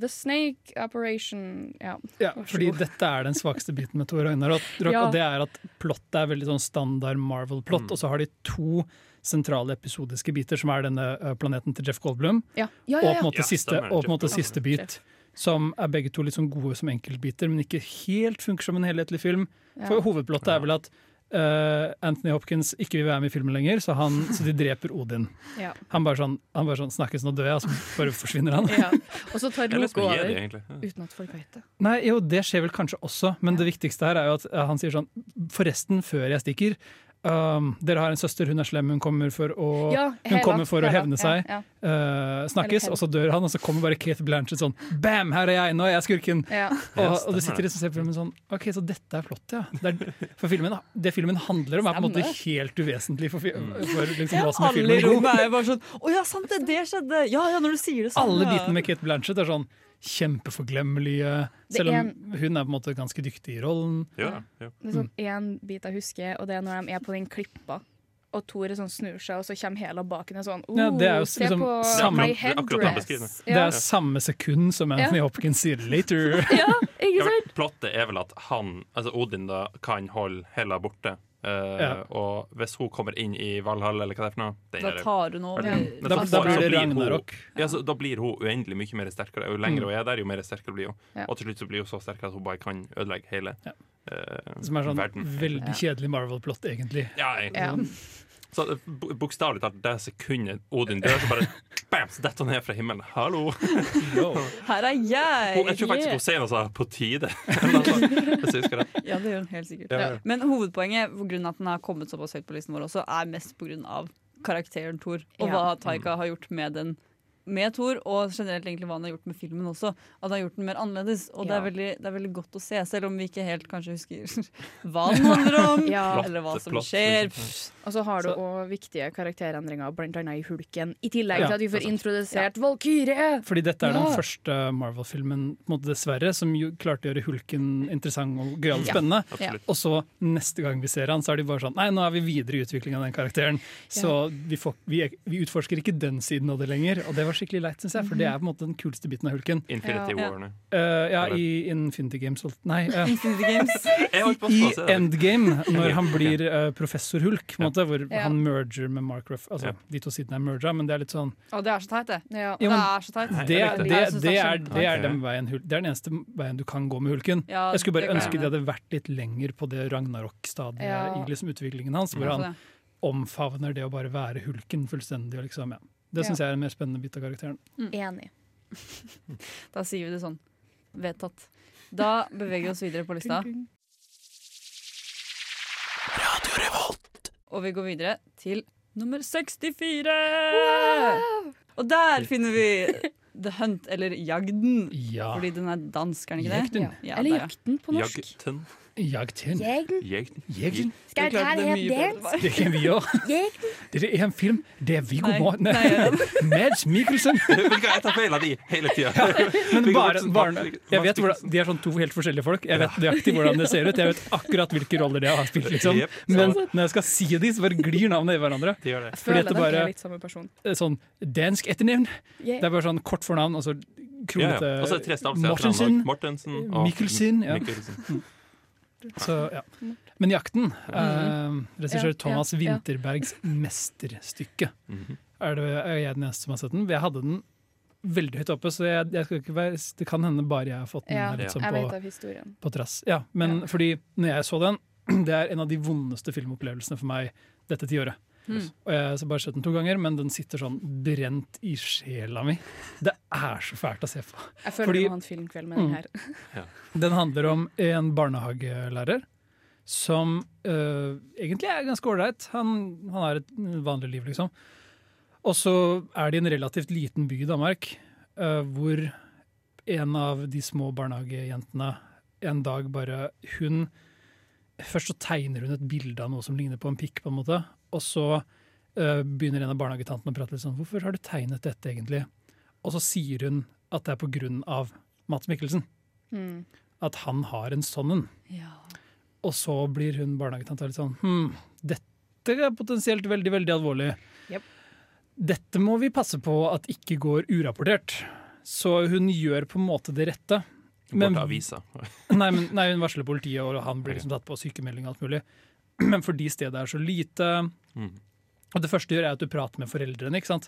[SPEAKER 5] The Snake Operation Ja.
[SPEAKER 4] Ja, fordi dette er den svakeste biten med Thor Ragnarok.
[SPEAKER 5] Ja.
[SPEAKER 4] Og det er at plottet er veldig sånn standard Marvel-plott,
[SPEAKER 1] Mm.
[SPEAKER 4] og så har de to sentrale episodiske biter, som er denne planeten til Jeff Goldblum,
[SPEAKER 5] Ja, ja,
[SPEAKER 4] og
[SPEAKER 5] ja.
[SPEAKER 4] på en måte,
[SPEAKER 1] Ja,
[SPEAKER 4] siste, og på en måte siste bit. Som er begge to litt sånn gode som enkeltbiter, men ikke helt funker som en helhetlig film. For hovedplottet er vel at eh, Anthony Hopkins ikke vil være med i filmen lenger, så, han, så de dreper Odin. [laughs]
[SPEAKER 5] Ja.
[SPEAKER 4] Han bare sånn, han bare sånn snakkes, nå dør jeg, og så bare forsvinner han. [laughs]
[SPEAKER 5] Ja. Og så tar Loke over
[SPEAKER 1] det,
[SPEAKER 5] uten at folk vet det.
[SPEAKER 4] Nei, jo, det skjer vel kanskje også, men det viktigste her er jo at han sier sånn Forresten, før jeg stikker um, Dere har en søster, hun er slem, hun kommer for å
[SPEAKER 5] Ja,
[SPEAKER 4] Hun kommer for å hevne seg.
[SPEAKER 5] Ja,
[SPEAKER 4] eh, snakkes,
[SPEAKER 5] Eller
[SPEAKER 4] og så dør han, og så kommer bare Kate Blanchett sånn Bam, her er jeg, nå er jeg skurken!
[SPEAKER 5] ja.
[SPEAKER 4] Og, og du sitter og ser på filmen sånn OK, så dette er flott, ja. Det, er, for filmen, det filmen handler om, er på en måte helt uvesentlig for,
[SPEAKER 1] Mm.
[SPEAKER 4] for liksom, hva som er
[SPEAKER 3] Alle i
[SPEAKER 4] filmen
[SPEAKER 3] rommet er bare sånn Å ja, sant det, det skjedde! Ja, ja, når du sier det sånn.
[SPEAKER 4] Alle bitene med Kate Blanchett er sånn kjempeforglemmelige, selv om hun er på en måte ganske dyktig i rollen.
[SPEAKER 1] Ja, ja.
[SPEAKER 5] Det er sånn én bit jeg husker, og det er når de er på den klippa. Og Tor er sånn snur seg, og så kommer Hela bak henne sånn oh,
[SPEAKER 4] Ja, det er jo
[SPEAKER 5] Se
[SPEAKER 4] liksom
[SPEAKER 5] på
[SPEAKER 4] samme-
[SPEAKER 5] my
[SPEAKER 1] Det er det han
[SPEAKER 4] Det
[SPEAKER 5] Ja.
[SPEAKER 4] er samme sekund som Anthony Hopkins sier 'later'. [laughs]
[SPEAKER 5] ja, ikke
[SPEAKER 1] Ja,
[SPEAKER 5] sant?
[SPEAKER 1] Plottet er vel at han, altså Odin da, kan holde Hela borte. Eh,
[SPEAKER 4] Ja.
[SPEAKER 1] Og hvis hun kommer inn i Valhall, eller hva det er for noe
[SPEAKER 3] Da
[SPEAKER 1] er-
[SPEAKER 3] tar hun over.
[SPEAKER 1] Ja.
[SPEAKER 4] Da, da blir det
[SPEAKER 1] hun-
[SPEAKER 4] Ragnarok.
[SPEAKER 1] Ja, så Da blir hun uendelig mye mer sterkere. Jo lenger
[SPEAKER 4] Mm.
[SPEAKER 1] hun er der, jo mer sterkere blir hun.
[SPEAKER 5] Ja.
[SPEAKER 1] Og til slutt så blir hun så sterk at hun bare kan ødelegge hele
[SPEAKER 4] Ja.
[SPEAKER 1] eh,
[SPEAKER 4] Som er sånn
[SPEAKER 1] verden.
[SPEAKER 4] veldig kjedelig Marvel-plott, egentlig.
[SPEAKER 1] Ja, egentlig. Så eh, bo- Bokstavelig talt, det sekundet Odin dør, så bare [laughs] bam, så detter han ned fra himmelen. Hallo!
[SPEAKER 3] Her er jeg!
[SPEAKER 1] Hun, jeg tror faktisk hun sier [laughs] noe sånt 'på tide'. Hvis jeg husker rett.
[SPEAKER 3] Ja, det gjør hun helt sikkert.
[SPEAKER 1] Ja.
[SPEAKER 3] Men hovedpoenget, av at den har kommet såpass høyt på listen vår også, er mest av karakteren Thor. Og
[SPEAKER 5] Ja.
[SPEAKER 3] hva Taika har gjort med den med Thor, og generelt egentlig hva han har gjort med filmen også. At han har gjort den mer annerledes. Og det, er veldig, det er veldig godt å se, selv om vi ikke helt kanskje husker [laughs] hva [laughs] den handler om.
[SPEAKER 5] Ja.
[SPEAKER 3] Eller hva som
[SPEAKER 1] plott,
[SPEAKER 3] skjer.
[SPEAKER 1] liksom.
[SPEAKER 5] Og så har du òg viktige karakterendringer, blant annet i Hulken. I tillegg
[SPEAKER 4] Ja,
[SPEAKER 5] til at vi får introdusert Valkyrie!
[SPEAKER 4] Fordi dette er den første Marvel-filmen, dessverre, som jo klarte å gjøre Hulken interessant og gøyal og
[SPEAKER 5] Ja.
[SPEAKER 4] spennende. Og så neste gang vi ser han, så er de bare sånn Nei, nå er vi videre i utviklingen av den karakteren. Så vi, får, vi, vi utforsker ikke den siden av det lenger. Og det var skikkelig leit, syns jeg, for det er på en måte den kuleste biten av Hulken.
[SPEAKER 1] Infinity
[SPEAKER 3] Ja.
[SPEAKER 1] War. nå.
[SPEAKER 4] Eh, ja, i Infinity Games Nei. uh,
[SPEAKER 3] Infinity Games. [laughs]
[SPEAKER 4] I. Endgame, når han blir uh, professor Hulk, på en måte, hvor
[SPEAKER 5] Ja.
[SPEAKER 4] han merger med Mark Ruff. Altså,
[SPEAKER 1] Ja.
[SPEAKER 4] De to sidene er merga, men det er litt sånn
[SPEAKER 3] Å, det er så teit, det.
[SPEAKER 5] Ja.
[SPEAKER 3] Det er så teit.
[SPEAKER 4] Det, det,
[SPEAKER 1] det.
[SPEAKER 4] Det,
[SPEAKER 3] det er
[SPEAKER 4] det er den veien Det er den eneste veien du kan gå med Hulken.
[SPEAKER 3] Ja,
[SPEAKER 4] Jeg skulle bare ønske de hadde vært litt lenger på det Ragnarok-stadiet
[SPEAKER 5] Ja.
[SPEAKER 4] i liksom utviklingen hans, hvor han omfavner det å bare være Hulken fullstendig. Og liksom, ja. Det syns
[SPEAKER 5] Ja.
[SPEAKER 4] jeg er en mer spennende bit av karakteren.
[SPEAKER 5] Enig. [laughs]
[SPEAKER 3] Da sier vi det sånn. Vedtatt. Da beveger vi oss videre på lista. Radio Revolt. Og vi går videre til nummer 64! Og der finner vi The Hunt, eller Jagden.
[SPEAKER 4] Ja.
[SPEAKER 3] Fordi den er dansk, er den ikke det?
[SPEAKER 4] Jagden.
[SPEAKER 5] Ja.
[SPEAKER 3] Ja,
[SPEAKER 5] Eller
[SPEAKER 3] der, ja.
[SPEAKER 5] Jakten på norsk.
[SPEAKER 1] Jagten.
[SPEAKER 4] Jagten.
[SPEAKER 5] Jegden.
[SPEAKER 1] Jegden.
[SPEAKER 4] Jegden.
[SPEAKER 5] Skal jeg ta det
[SPEAKER 3] er
[SPEAKER 5] her
[SPEAKER 3] meg.
[SPEAKER 4] Det kan vi gjøre.
[SPEAKER 5] Jegden.
[SPEAKER 4] Det er en film. Det er Viggo Morten. [laughs] Mads Mikkelsen. [laughs]
[SPEAKER 1] Jeg tar feil av de hele tida.
[SPEAKER 4] Men bare, bare jeg vet hvordan, De er sånn to helt forskjellige folk. Jeg vet nøyaktig hvordan det ser ut. Jeg vet akkurat hvilke roller de har spilt. liksom Men når jeg skal si de, så bare glir navnet i hverandre.
[SPEAKER 5] Jeg
[SPEAKER 4] Fordi
[SPEAKER 5] føler
[SPEAKER 4] det bare-
[SPEAKER 5] litt samme person.
[SPEAKER 4] Sånn dansk etternavn. Det er bare sånn kort fornavn, og så kronete. Mortensen.
[SPEAKER 1] Mortensen
[SPEAKER 4] Mikkelsen, ja.
[SPEAKER 1] Mikkelsen.
[SPEAKER 4] Så, ja. Men 'Jakten', eh, regissør Thomas. Winterbergs mesterstykke. Er, det, er jeg den eneste som har sett den? Jeg hadde den veldig høyt oppe, så jeg, jeg skal ikke være, det kan hende bare jeg har fått den
[SPEAKER 5] Ja,
[SPEAKER 4] her litt
[SPEAKER 5] jeg
[SPEAKER 4] på, på trass. Ja, men fordi når jeg så den, [clears throat] det er en av de vondeste filmopplevelsene for meg dette tiåret.
[SPEAKER 3] Mm.
[SPEAKER 4] Og jeg har bare sett den to ganger, men den sitter sånn brent i sjela mi. Det er så fælt å se på.
[SPEAKER 5] Jeg føler
[SPEAKER 4] Fordi-
[SPEAKER 5] må ha en filmkveld med den
[SPEAKER 4] her.
[SPEAKER 5] her.
[SPEAKER 4] Den handler om en barnehagelærer som øh, egentlig er ganske ålreit. Han, han har et vanlig liv, liksom. Og så er det i en relativt liten by i Danmark øh, hvor en av de små barnehagejentene en dag bare Hun Først så tegner hun et bilde av noe som ligner på en pikk, på en måte. Og så uh, begynner en av barnehagetantene å prate litt sånn 'Hvorfor har du tegnet dette, egentlig?' Og så sier hun at det er på grunn av Mats Mikkelsen.
[SPEAKER 5] Mm.
[SPEAKER 4] At han har en sånn en.
[SPEAKER 3] Ja.
[SPEAKER 4] Og så blir hun barnehagetanta litt sånn Hm, dette er potensielt veldig, veldig alvorlig.
[SPEAKER 5] Yep.
[SPEAKER 4] Dette må vi passe på at ikke går urapportert. Så hun gjør på en måte det rette.
[SPEAKER 1] Hun
[SPEAKER 4] Men-
[SPEAKER 1] til avisa.
[SPEAKER 4] Nei, men, nei, hun varsler politiet, og han blir liksom tatt på sykemelding og alt mulig. [clears throat] Men fordi stedet er så lite
[SPEAKER 1] Mm.
[SPEAKER 4] Og det første du gjør, er at du prater med foreldrene, ikke sant?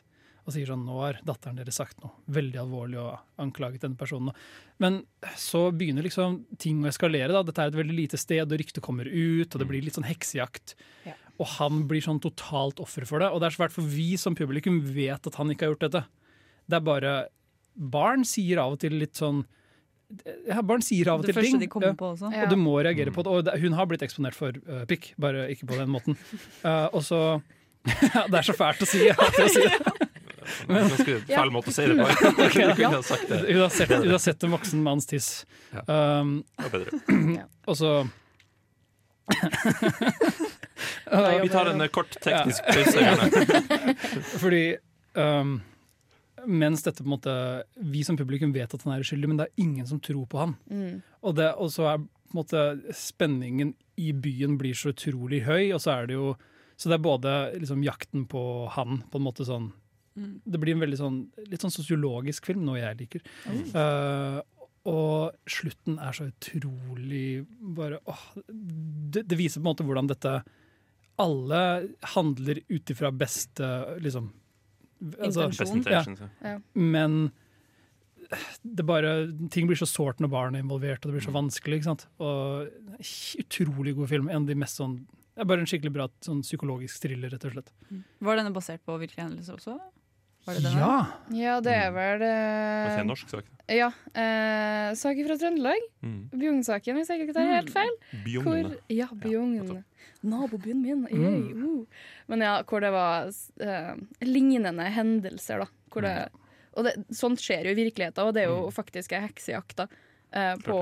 [SPEAKER 4] Og sier sånn 'Nå har datteren deres sagt noe veldig alvorlig og anklaget denne personen'. Men så begynner liksom ting å eskalere. da. Dette er et veldig lite sted, og ryktet kommer ut, og det blir litt sånn heksejakt.
[SPEAKER 5] Ja.
[SPEAKER 4] Og han blir sånn totalt offer for det. Og det er svært for vi som publikum vet at han ikke har gjort dette. Det er bare Barn sier av og til litt sånn ja, Barn sier av og til ting.
[SPEAKER 3] de
[SPEAKER 4] Ja.
[SPEAKER 3] på også.
[SPEAKER 5] Ja.
[SPEAKER 4] Og du må reagere på det. Og hun har blitt eksponert for uh, pikk, bare ikke på den måten. Uh, [laughs] og så [laughs] Det er så fælt å si. Jeg hater å si det. [laughs]
[SPEAKER 1] Ganske feil måte å si det på. okay.
[SPEAKER 4] Hun har sett, hun har sett en voksen manns tiss. Um, [clears throat] og så
[SPEAKER 1] Vi tar en eh, kort teknisk pause.
[SPEAKER 4] Fordi um, mens dette på en måte Vi som publikum vet at han er uskyldig, men det er ingen som tror på han.
[SPEAKER 5] Mm.
[SPEAKER 4] Og, det, og så er på en måte spenningen i byen blir så utrolig høy, og så er det jo Så det er både liksom jakten på han, på en måte sånn
[SPEAKER 3] Mm.
[SPEAKER 4] Det blir en veldig sånn litt sånn sosiologisk film, noe jeg liker. Uh, og slutten er så utrolig bare åh, det, det viser på en måte hvordan dette Alle handler ut ifra beste liksom altså,
[SPEAKER 5] Intensjon.
[SPEAKER 1] Ja.
[SPEAKER 4] men det bare, ting blir så sårt når barn er involvert, og det blir så vanskelig. ikke sant? Og Utrolig god film. En av de mest sånn, det er bare en skikkelig bra sånn psykologisk thriller, rett og slett.
[SPEAKER 3] Var denne basert på virkelige hendelser også? Var det det?
[SPEAKER 4] Ja!
[SPEAKER 5] Ja, det er vel
[SPEAKER 1] Hva sier
[SPEAKER 5] eh,
[SPEAKER 1] en norsk sak?
[SPEAKER 5] Ja. Eh, saker fra Trøndelag.
[SPEAKER 1] Mm.
[SPEAKER 5] Bjugn-saken, hvis jeg ikke tar helt feil.
[SPEAKER 1] Bjugn.
[SPEAKER 5] Hvor, ja, Bjugn.
[SPEAKER 1] Ja,
[SPEAKER 5] Nabobyen min.
[SPEAKER 4] Mm.
[SPEAKER 5] Yay, uh. Men ja, hvor det var eh, lignende hendelser, da. Hvor det, og det, sånt skjer jo i virkeligheten, og det er jo
[SPEAKER 1] Mm.
[SPEAKER 5] faktisk ei heksejakt da, eh, på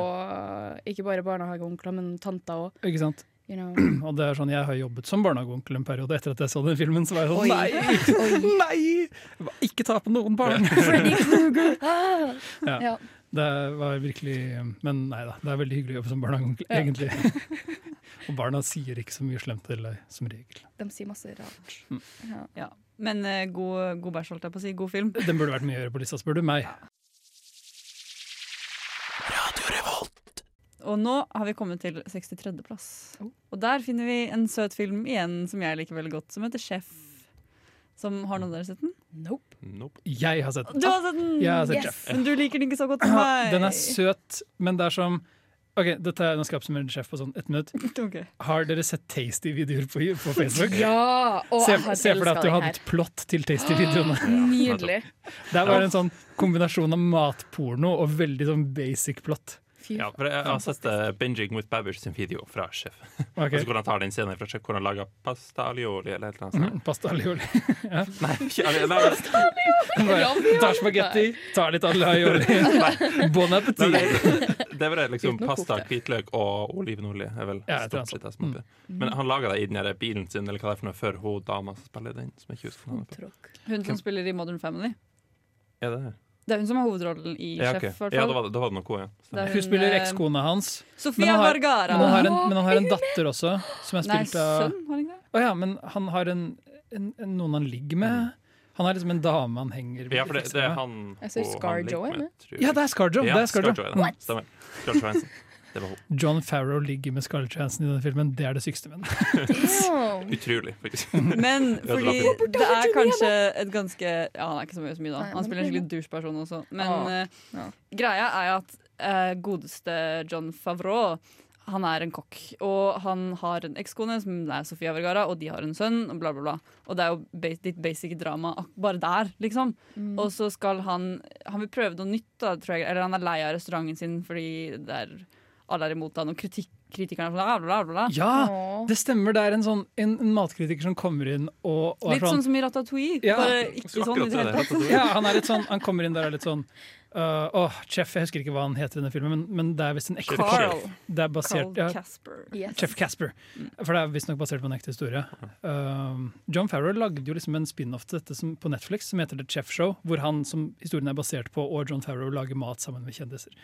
[SPEAKER 5] ikke bare barnehageonkler, men tanter òg.
[SPEAKER 4] Ikke sant?
[SPEAKER 5] You know. [clears throat]
[SPEAKER 4] Og det er sånn, Jeg har jobbet som barnehageonkel en periode etter at jeg så den filmen. Så var jeg sånn,
[SPEAKER 5] Oi.
[SPEAKER 4] nei! nei! Ikke ta på noen barn! [laughs]
[SPEAKER 5] Freddy! [laughs] Ah!
[SPEAKER 4] Ja.
[SPEAKER 5] Ja.
[SPEAKER 4] Det var virkelig Men nei da, det er veldig hyggelig å jobbe som barnehageonkel,
[SPEAKER 5] Ja.
[SPEAKER 4] egentlig. [laughs] Og barna sier ikke så mye slemt til deg, som regel.
[SPEAKER 5] De sier masse rart.
[SPEAKER 4] Mm.
[SPEAKER 5] Ja.
[SPEAKER 3] Ja. Men uh, god, god bæsj, holdt jeg på å si. God film.
[SPEAKER 4] Den burde vært mye høyere på lista, spør du meg.
[SPEAKER 3] Og nå har vi kommet til 63.-plass.
[SPEAKER 5] Oh.
[SPEAKER 3] Og der finner vi en søt film igjen som jeg liker veldig godt, som heter Chef. Som Har noen av dere sett den?
[SPEAKER 5] Nope.
[SPEAKER 1] Nope.
[SPEAKER 4] Jeg har sett den.
[SPEAKER 3] Du har sett den!
[SPEAKER 4] Jeg har sett
[SPEAKER 5] Yes.
[SPEAKER 4] Jeff.
[SPEAKER 3] Men du liker den ikke så godt som meg.
[SPEAKER 4] Den er søt, men det er som Ok, dette er, Nå skal jeg oppsummere Chef på sånn ett minutt. [laughs]
[SPEAKER 3] Okay.
[SPEAKER 4] Har dere sett Tasty-videoer på, på Facebook?
[SPEAKER 5] Ja! Og
[SPEAKER 4] Se,
[SPEAKER 5] jeg har
[SPEAKER 4] se for deg at du hadde et plott til Tasty-videoene. [gasps]
[SPEAKER 5] Nydelig. [laughs]
[SPEAKER 4] Det er bare en sånn kombinasjon av matporno og veldig sånn basic plott.
[SPEAKER 1] Ja, for jeg har sett uh, Binging with Babbage sin video fra Sjef. [laughs]
[SPEAKER 4] Ok.
[SPEAKER 1] Altså hvordan han tar den scenen fra Sjef, hvor han lager pasta alioli eller et eller annet.
[SPEAKER 4] Mm, Pasta alioli. [laughs] [laughs]
[SPEAKER 1] ja. Nei, ikke alioli. nei,
[SPEAKER 4] Bare Tar spagetti, tar litt alioli. Bon appétit.
[SPEAKER 1] det, det er vel liksom pasta, hvitløk og olivenolje. Er vel
[SPEAKER 4] Ja,
[SPEAKER 1] stort sett det som er. Men han lager det i den bilen sin, eller hva det er for noe, før hun dama som spiller den. Som.
[SPEAKER 3] Hun som spiller i Modern Family.
[SPEAKER 1] Er det det?
[SPEAKER 3] Det er hun som har hovedrollen i
[SPEAKER 1] Ja,
[SPEAKER 3] okay. Sjef.
[SPEAKER 1] ja det var det, var det noe, ja.
[SPEAKER 4] Hun spiller
[SPEAKER 3] eh,
[SPEAKER 4] ekskona hans. Men
[SPEAKER 3] Sofia
[SPEAKER 4] han har-
[SPEAKER 3] Vergara.
[SPEAKER 4] Men han, har en, men han har en datter også, som er
[SPEAKER 3] Nei,
[SPEAKER 4] spilt av? Å ja, men han har en, en, en, noen han ligger med. Han er liksom en dame han henger
[SPEAKER 1] Ja, for det, det er han og han
[SPEAKER 5] Scarjo
[SPEAKER 1] ligger
[SPEAKER 5] er
[SPEAKER 1] med,
[SPEAKER 5] med.
[SPEAKER 1] tror jeg.
[SPEAKER 4] Ja, det er Scarjo!
[SPEAKER 1] Ja,
[SPEAKER 4] det er Scar
[SPEAKER 1] Scarjo er det. Stemmer. Johansson. Det var hun.
[SPEAKER 4] John Farrow ligger med Scarlett Johansson i denne filmen. Det er det sykeste med den. [laughs]
[SPEAKER 1] Utrolig, faktisk.
[SPEAKER 3] Men [laughs] fordi det er kanskje et ganske Ja, han er ikke så mye, så mye da. Han spiller en skikkelig douche-person også. Men eh, greia er at uh, godeste John Favreau han er en kokk, og han har en ekskone som er Sofia Vergara, og de har en sønn, og bla, bla, bla. Og det er jo litt basic drama bare der, liksom.
[SPEAKER 5] Mm.
[SPEAKER 3] Og så skal han Han vil prøve noe nytt, da, tror jeg. Eller han er lei av restauranten sin fordi det er, alle er imot han, og kritikk, kritikerne er sånn bla, bla, bla, bla.
[SPEAKER 4] Ja! Det stemmer. Det er en sånn en, en matkritiker som kommer inn og, og er
[SPEAKER 3] Litt
[SPEAKER 4] sånn
[SPEAKER 3] sånn som i Ratatouille,
[SPEAKER 4] Ja.
[SPEAKER 3] bare ikke sånn i det hele tatt.
[SPEAKER 4] Ja, han er litt sånn Han kommer inn der og er litt sånn Uh, åh, Chef, jeg husker ikke hva han heter i denne filmen, men, men det er visst en ekte
[SPEAKER 3] Carl.
[SPEAKER 4] Det er basert
[SPEAKER 3] Carl
[SPEAKER 4] ja,
[SPEAKER 3] Casper.
[SPEAKER 5] Yes.
[SPEAKER 4] Chef Casper. For det er visstnok basert på en ekte historie. Uh, John Farrow lagde jo liksom en spin-off til dette som, på Netflix som heter The Chef Show, hvor han som historien er basert på, og John Farrow lager mat sammen med kjendiser.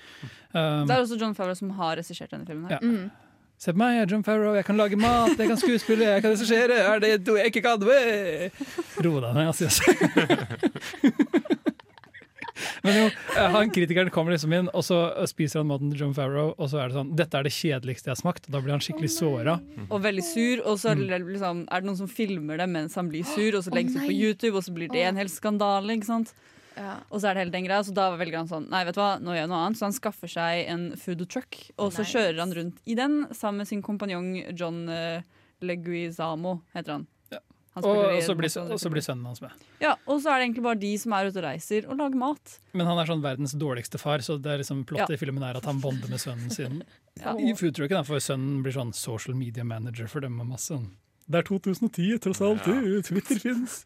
[SPEAKER 4] Um,
[SPEAKER 3] Det er også John Farrow som har regissert denne filmen. her.
[SPEAKER 4] Ja. Se på meg, jeg er John Farrow, jeg kan lage mat, jeg kan skuespille, jeg kan regissere. Er det noe jeg ikke kan? Ro deg ned, altså. [laughs] Men jo, eh, han kritikeren kommer liksom inn, og så spiser han maten til John Farrow, og så er det sånn Dette er det kjedeligste jeg har smakt. Og da blir han skikkelig såra.
[SPEAKER 3] Og veldig sur. Og så er
[SPEAKER 4] Mm.
[SPEAKER 3] det, liksom, er det noen som filmer det mens han blir sur, og så legges det ut på. YouTube, og så blir det en hel skandale. ikke sant?
[SPEAKER 5] Ja.
[SPEAKER 3] Og så er det hele den greia, så da velger han sånn Nei, vet du hva, nå gjør jeg noe annet. Så han skaffer seg en food truck, og så
[SPEAKER 5] Nice.
[SPEAKER 3] kjører han rundt i den sammen med sin kompanjong John uh, Leguizamo, heter han.
[SPEAKER 4] Og, og, så blir, og så blir sønnen hans med.
[SPEAKER 3] Ja, og så er det egentlig bare de som er ute og reiser og lager mat.
[SPEAKER 4] Men han er sånn verdens dårligste far, så det er liksom plottet
[SPEAKER 3] Ja.
[SPEAKER 4] i filmen er at han bonder med sønnen sin. [laughs]
[SPEAKER 3] Ja.
[SPEAKER 4] I foodtrucken, for sønnen blir sånn social media manager for dem og masse sånn. Det er 2010, tross alt.
[SPEAKER 1] Ja.
[SPEAKER 4] Twitter fins.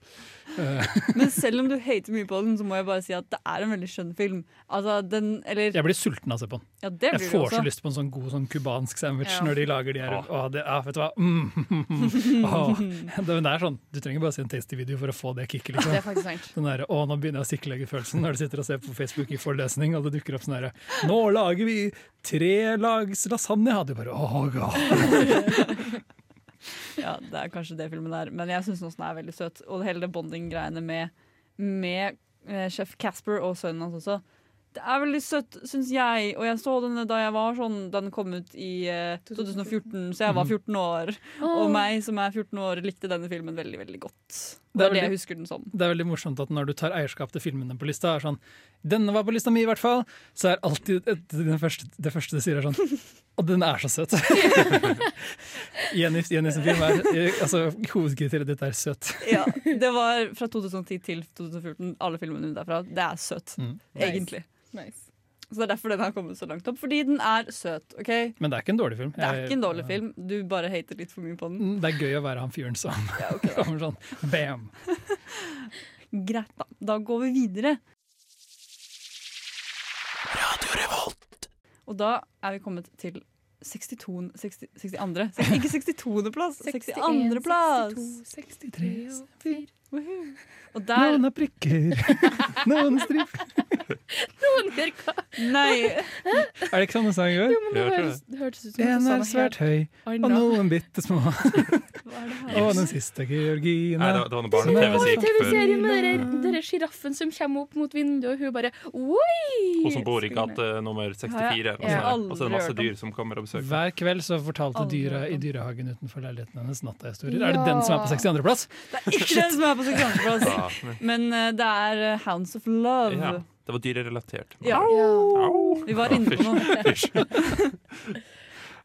[SPEAKER 4] [laughs]
[SPEAKER 3] Men selv om du hater mye på den, så må jeg bare si at det er en veldig skjønn film. Altså, den, eller
[SPEAKER 4] Jeg blir sulten av å se på den.
[SPEAKER 3] Ja, det
[SPEAKER 4] Jeg får så lyst på en sånn god sånn cubansk sandwich
[SPEAKER 3] Ja.
[SPEAKER 4] når de lager de her.
[SPEAKER 1] Åh.
[SPEAKER 4] Åh, det, ah, vet du hva? Mm. [laughs] Åh. Det, det er sånn, Du trenger bare se en tasty-video for å få det kicket.
[SPEAKER 5] Det
[SPEAKER 4] Liksom.
[SPEAKER 5] er faktisk sant. [laughs]
[SPEAKER 4] Den der, å, nå begynner jeg å sikkelegge-følelsen når du sitter og ser på Facebook i forløsning, og det dukker opp sånn herre Nå lager vi tre lags lasagne! Og du bare åh, god.
[SPEAKER 3] Ja, det er kanskje det filmen er. Men jeg syns den er veldig søt. Og hele det bonding-greiene med, med eh, sjef Casper og sønnen hans også. Det er veldig søtt, syns jeg. Og jeg så den da jeg var sånn den kom ut i eh, 2014, så jeg var 14 år. Og meg som er 14 år, likte denne filmen veldig, veldig godt. Det
[SPEAKER 4] Det er
[SPEAKER 3] veldig, det jeg husker den som.
[SPEAKER 4] Det er veldig morsomt at når du tar eierskap til filmene på lista, er sånn Denne var på lista mi, i hvert fall. Så er alltid det første, det første du sier, er sånn Og den er så søt! [laughs] Jenny, Jenny sin film er altså, Hovedkriteriet ditt er søt. [laughs]
[SPEAKER 3] Ja, det var fra 2010 til 2014. Alle filmene derfra. Det er søt,
[SPEAKER 4] Mm.
[SPEAKER 3] egentlig.
[SPEAKER 5] Nice.
[SPEAKER 3] Så det er derfor den har kommet så langt opp. Fordi den er søt. ok?
[SPEAKER 4] Men det er ikke en dårlig film.
[SPEAKER 3] Det er ikke en dårlig film. Du bare hater litt for mye på den.
[SPEAKER 4] Det er gøy å være han fyren som
[SPEAKER 3] Ja, okay. [laughs]
[SPEAKER 4] kommer sånn bam!
[SPEAKER 3] Greit, da. Da går vi videre. Og da er vi kommet til 62. 60, 62. Ikke 62. plass, 62. plass.
[SPEAKER 5] 63, 64.
[SPEAKER 3] Og der
[SPEAKER 4] Noen har prikker, [laughs] noen striper
[SPEAKER 5] Noen virka
[SPEAKER 3] Nei,
[SPEAKER 4] Er det ikke sånn sang gjør?
[SPEAKER 5] Jo, men det hørtes, ut som
[SPEAKER 4] En er svært høy, og noen bitte små. [laughs]
[SPEAKER 3] hva?
[SPEAKER 4] Og den siste Georgine.
[SPEAKER 1] Nei, det var, noe barne-TV som.
[SPEAKER 5] TV-serien med denne sjiraffen som kommer opp mot vinduet, og hun bare Oi!
[SPEAKER 1] Hun som bor i gate nummer 64. eller noe
[SPEAKER 3] Ja.
[SPEAKER 1] sånt. Og så er det masse dyr som kommer og besøker.
[SPEAKER 4] Hver kveld så fortalte dyra i dyrehagen utenfor leiligheten hennes nattahistorier. Er det den som er på 62. plass?
[SPEAKER 3] Det er ikke den som er på 62.
[SPEAKER 1] Ja,
[SPEAKER 3] Men uh, det er eh, Hounds of Love.
[SPEAKER 1] ja, det var dyrerelatert.
[SPEAKER 3] Ja.
[SPEAKER 5] Ja.
[SPEAKER 1] Au.
[SPEAKER 3] Vi var inne på noe.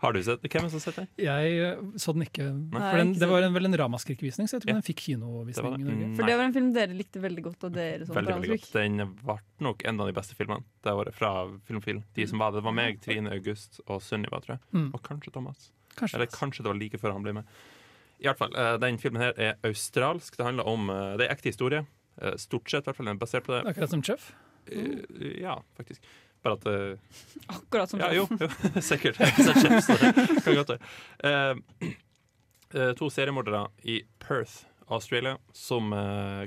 [SPEAKER 1] Har du sett Hvem det har sett den?
[SPEAKER 4] Jeg eh, så den ikke.
[SPEAKER 3] Nei,
[SPEAKER 4] For den,
[SPEAKER 3] ikke
[SPEAKER 4] det var en, vel en ramaskrikkvisning, så jeg tror
[SPEAKER 1] Ja.
[SPEAKER 4] den fikk kinovisning
[SPEAKER 1] det. Mm,
[SPEAKER 3] For det var en film dere likte veldig godt. Og dere som
[SPEAKER 1] Veldig, veldig godt. Den ble nok en av de beste filmene det året fra Filmfil. De som var det, det var meg, Trine, August og Sunniva, tror jeg.
[SPEAKER 4] Mm.
[SPEAKER 1] Og kanskje Thomas.
[SPEAKER 4] Kanskje.
[SPEAKER 1] Eller kanskje det var like før han ble med. I hvert fall, eh, Den filmen her er australsk. Det handler om eh, Det er ekte historie. Eh, Stort sett, i hvert fall. Den er basert på det.
[SPEAKER 4] Akkurat som Chef.
[SPEAKER 1] Eh, Ja, faktisk. Bare at eh,
[SPEAKER 3] Akkurat som
[SPEAKER 1] Ja, jo, jo [laughs] sikkert. [laughs] Så det kan godt være. Eh, [clears throat] eh, to seriemordere i Perth, Australia, som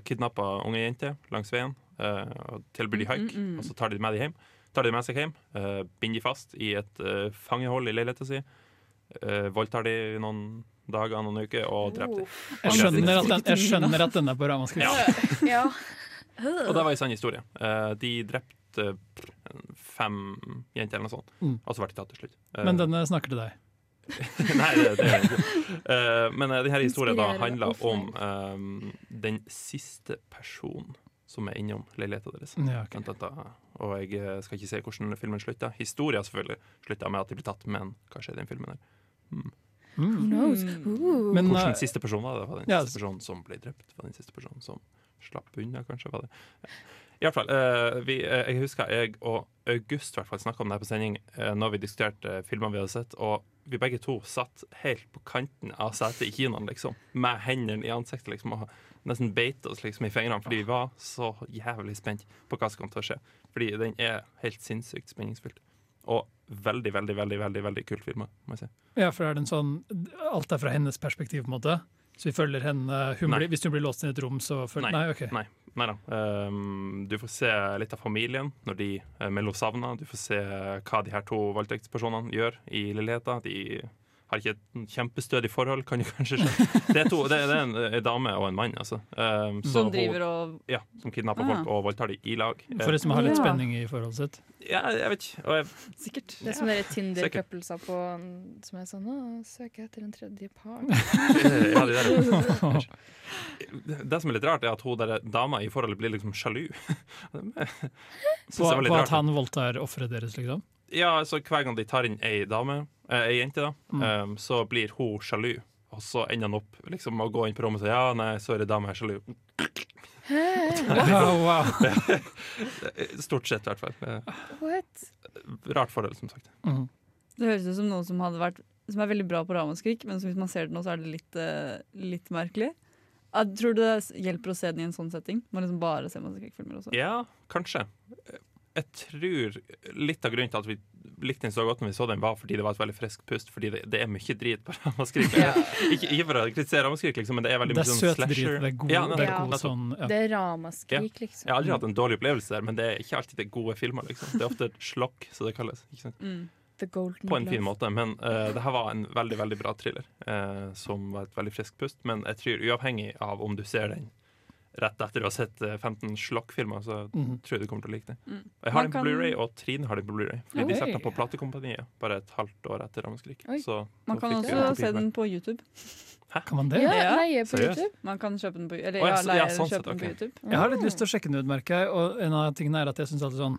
[SPEAKER 1] kidnapper unge jenter langs veien. eh, og tilbyr de haik,
[SPEAKER 3] Mm, mm, mm.
[SPEAKER 1] og så tar de med, de hjem. Tar de med seg hjem, eh, binder de fast i et fangehold i leiligheten sin. Voldtar de noen dager, noen uker, og drepte. de.
[SPEAKER 4] Jeg skjønner at den, jeg skjønner at denne er på ramaskrift. [laughs]
[SPEAKER 5] Ja.
[SPEAKER 1] Og det var en sann historie. Eh, de drepte fem jenter eller noe sånt,
[SPEAKER 4] Mm.
[SPEAKER 1] og så ble de tatt til slutt. Eh,
[SPEAKER 4] Men denne snakker til deg. [laughs]
[SPEAKER 1] Nei, det, det er ikke. Uh, men denne historien da handler om um, den siste personen som er innom leiligheten deres.
[SPEAKER 4] Ja, ok.
[SPEAKER 1] Dun, dun, dun. Og jeg eh, skal ikke si hvordan filmen slutter. Historia selvfølgelig slutter med at de blir tatt, men hva skjer i den filmen? der?
[SPEAKER 4] Mm.
[SPEAKER 5] Who knows? Ooh.
[SPEAKER 4] Men
[SPEAKER 1] Hvordan
[SPEAKER 4] eh,
[SPEAKER 1] siste person var det? Var det den
[SPEAKER 4] ja,
[SPEAKER 1] siste personen som ble drept? Var det den siste personen som slapp unna, kanskje? Var det? I hvert fall, uh, vi, uh, Jeg husker jeg og August i snakka om det her på sending uh, når vi diskuterte filmer vi hadde sett. Og vi begge to satt helt på kanten av setet i kinoen, liksom. Med hendene i ansiktet, liksom. Og nesten beit oss liksom i fingrene fordi vi var så jævlig spent på hva som kom til å skje. Fordi den er helt sinnssykt spenningsfylt. Og veldig, veldig, veldig veldig, veldig kult filma, si.
[SPEAKER 4] Ja, for er det en sånn Alt er fra hennes perspektiv, på en måte? Så vi følger henne hun blir, Hvis hun blir låst i et rom, så følger
[SPEAKER 1] Nei.
[SPEAKER 4] Nei, ok.
[SPEAKER 1] Nei. Nei da. Um, du får se litt av familien når de uh, melder savna. Du får se hva de her to voldtektspersonene gjør i leiligheta. De har ikke et kjempestødig forhold, kan du [laughs] kanskje skjønne. Det er, to, det, er en, en dame og en mann, altså. Um, så
[SPEAKER 3] Som
[SPEAKER 1] hun-
[SPEAKER 3] driver og
[SPEAKER 1] Ja, som kidnapper
[SPEAKER 3] Ah.
[SPEAKER 1] folk og voldtar dem i lag. Eh,
[SPEAKER 4] For det som har litt
[SPEAKER 3] Ja.
[SPEAKER 4] spenning i forholdet sitt.
[SPEAKER 1] ja, jeg vet ikke. Og jeg,
[SPEAKER 3] Sikkert.
[SPEAKER 5] Det er som dere. Tinder-couplesa på som er sånn Å, søker etter en tredje par. [laughs]
[SPEAKER 1] ja, det, der. [laughs] Det som er litt rart, er at hun der dama i forholdet blir liksom sjalu.
[SPEAKER 4] På, på
[SPEAKER 1] rart.
[SPEAKER 4] at han voldtar offeret deres, liksom.
[SPEAKER 1] Ja, altså Hver gang de tar inn ei dame, eh, ei jente, da,
[SPEAKER 4] Mm.
[SPEAKER 1] um, så blir hun sjalu. Og så ender han opp liksom, med å gå inn på rommet og si ja, nei, sorry, dame er sjalu.
[SPEAKER 4] Wow, [laughs] wow.
[SPEAKER 1] Stort sett, i hvert fall. Eh,
[SPEAKER 5] What?
[SPEAKER 1] Rart forhold, som sagt.
[SPEAKER 4] Mm.
[SPEAKER 3] Det høres ut som noen som hadde vært Som er veldig bra på ramaskrik, men som hvis man ser det nå, så er det litt, eh, litt merkelig. Jeg tror det hjelper å se den i en sånn setting. Man liksom bare ser masse skrekkfilmer også.
[SPEAKER 1] Ja, kanskje. Jeg tror litt av grunnen til at vi likte den så godt når vi så den, var fordi det var et veldig friskt pust. Fordi det, det er mye drit på Ramaskrik. [laughs] ikke, ikke for å kritisere Ramaskrik, liksom, men det er veldig
[SPEAKER 4] Det
[SPEAKER 1] mye
[SPEAKER 4] er
[SPEAKER 1] sånn
[SPEAKER 4] søt drit.
[SPEAKER 1] slasher.
[SPEAKER 4] Det er god,
[SPEAKER 1] Ja,
[SPEAKER 4] det er
[SPEAKER 5] Ja.
[SPEAKER 4] god sånn ja.
[SPEAKER 5] Det er ramaskrik, liksom.
[SPEAKER 1] Jeg har aldri hatt en dårlig opplevelse der, men det er ikke alltid det er gode filmer. Liksom. Det er ofte et slokk, så det kalles. Ikke sant?
[SPEAKER 3] Mm.
[SPEAKER 5] The Golden
[SPEAKER 1] På en fin måte. Men uh, det her var en veldig veldig bra thriller, Uh, som var et veldig friskt pust. Men jeg tror uavhengig av om du ser den rett etter å ha sett eh, 15 slokkfilmer, så
[SPEAKER 4] Mhm.
[SPEAKER 1] tror jeg du kommer til å like det.
[SPEAKER 3] Mm.
[SPEAKER 1] Jeg har
[SPEAKER 3] Man
[SPEAKER 1] den på
[SPEAKER 3] kan-
[SPEAKER 1] Blu-ray og Trine har den på Blu-ray Fordi de
[SPEAKER 4] Oi.
[SPEAKER 1] solgte den på Platekompaniet bare et halvt år etter Ramaskrik.
[SPEAKER 3] Man kan også se den på YouTube.
[SPEAKER 4] Kan man det?
[SPEAKER 5] Ja,
[SPEAKER 3] Ja.
[SPEAKER 5] leie på
[SPEAKER 1] Seriøst?
[SPEAKER 5] YouTube.
[SPEAKER 3] Man kan kjøpe den på, eller,
[SPEAKER 1] oh, ja,
[SPEAKER 3] ja, leie
[SPEAKER 1] ja, sånn
[SPEAKER 3] kjøpe
[SPEAKER 1] sett,
[SPEAKER 3] den på YouTube. Mm.
[SPEAKER 4] Jeg har litt lyst til å sjekke den ut, merker jeg. Og en av tingene er at jeg syns alltid sånn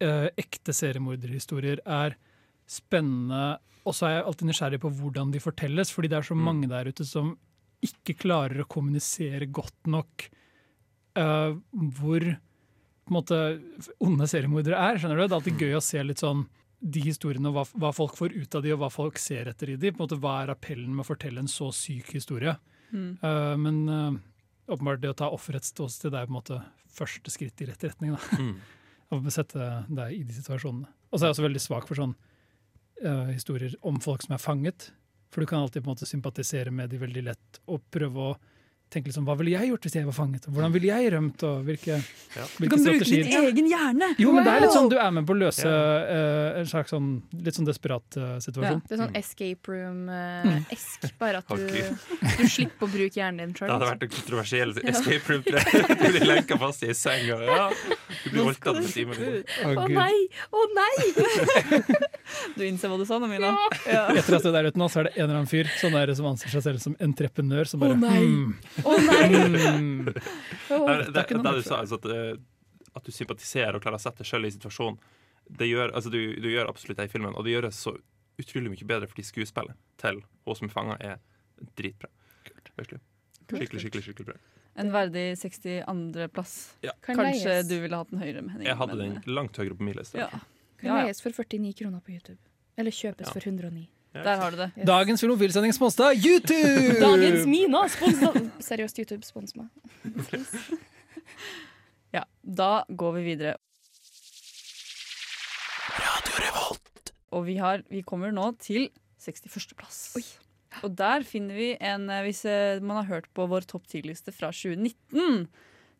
[SPEAKER 4] øh, ekte seriemorderhistorier er spennende. Og så er jeg alltid nysgjerrig på hvordan de fortelles, fordi det er så
[SPEAKER 1] Mm.
[SPEAKER 4] mange der ute som ikke klarer å kommunisere godt nok uh, hvor på en måte onde seriemordere er. skjønner du? Det er alltid gøy å se litt sånn de historiene, og hva, hva folk får ut av de, og hva folk ser etter i de. På en måte, hva er appellen med å fortelle en så syk historie?
[SPEAKER 3] Mm.
[SPEAKER 4] Uh, men uh, åpenbart det å ta offerets ståsted er på en måte første skritt i rett retning. Da.
[SPEAKER 1] Mm. [laughs]
[SPEAKER 4] Å sette deg i de situasjonene. Og så er jeg også veldig svak for sånn uh, historier om folk som er fanget. For du kan alltid på en måte sympatisere med de veldig lett og prøve å tenke liksom, hva ville jeg gjort hvis jeg var fanget? Hvordan ville jeg rømt? Og hvilke,
[SPEAKER 1] Ja.
[SPEAKER 3] Du
[SPEAKER 4] kan
[SPEAKER 3] kan bruke
[SPEAKER 4] strategier?
[SPEAKER 3] din egen hjerne!
[SPEAKER 4] Jo, men det er litt sånn du er med på å løse
[SPEAKER 1] Ja.
[SPEAKER 4] eh, en slags sånn litt sånn desperat uh, situasjon.
[SPEAKER 5] Det er sånn
[SPEAKER 1] Mm.
[SPEAKER 5] escape room-esk, bare at du, du slipper å bruke hjernen din
[SPEAKER 1] Det
[SPEAKER 5] sjøl.
[SPEAKER 1] hadde vært en kontroversiell escape room. Du blir lenka fast i ei seng, og ja, du blir voldtatt med timer.
[SPEAKER 4] Å, oh,
[SPEAKER 5] nei! Å nei! [laughs]
[SPEAKER 3] Du innser hva du sa nå, Mina.
[SPEAKER 5] Ja. [laughs]
[SPEAKER 4] Etter at det der ute nå, så er det en eller annen fyr sånn der, som anser seg selv som entreprenør, som bare
[SPEAKER 5] Å, nei.
[SPEAKER 4] hmm,
[SPEAKER 5] Å nei! Mm.
[SPEAKER 1] Oh, det,
[SPEAKER 4] er
[SPEAKER 1] det du sa, altså at, eh, at du sympatiserer og klarer å sette deg selv i situasjonen, det gjør, altså du, du gjør absolutt det i filmen, og det gjøres så utrolig mye bedre fordi skuespillet til hun som er fanga, er dritbra. Virkelig. Skikkelig, skikkelig, skikkelig bra.
[SPEAKER 3] En verdig 62.-plass.
[SPEAKER 5] Ja.
[SPEAKER 3] Kanskje du ville hatt den høyere, Henning.
[SPEAKER 1] Jeg hadde den langt høyere på min liste.
[SPEAKER 3] Ja.
[SPEAKER 5] Kan
[SPEAKER 3] Ja, ja.
[SPEAKER 5] leies for 49 kroner på YouTube. Eller kjøpes
[SPEAKER 1] Ja.
[SPEAKER 5] for 109.
[SPEAKER 3] Der har du det.
[SPEAKER 5] Yes.
[SPEAKER 4] Dagens filmofilsending sponset YouTube! [laughs]
[SPEAKER 5] Dagens Mina sponsa [laughs] Seriøst, YouTube, spons meg. [laughs]
[SPEAKER 3] Ja, Da går vi videre. Og vi, har, vi kommer nå til 61.-plass. Og der finner vi en eh, Hvis eh, man har hørt på vår topp 10-liste fra 2019,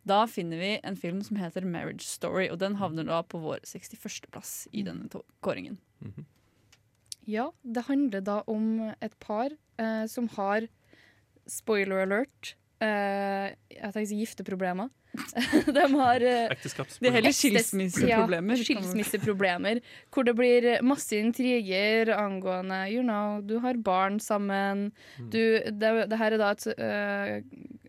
[SPEAKER 3] da finner vi en film som heter 'Marriage Story'. Og den havner da på vår 61.-plass i denne kåringen. kåringen.
[SPEAKER 1] -hmm.
[SPEAKER 5] Ja, det handler da om et par eh, som har Spoiler alert. Eh, jeg tenker å si gifteproblemer. [laughs] De har eh,
[SPEAKER 3] Det er heller skilsmisseproblemer.
[SPEAKER 5] Ja, skilsmisseproblemer. Hvor det blir masse intriger angående you know, Du har barn sammen.
[SPEAKER 1] Mm.
[SPEAKER 5] Du, det, det her er da et uh,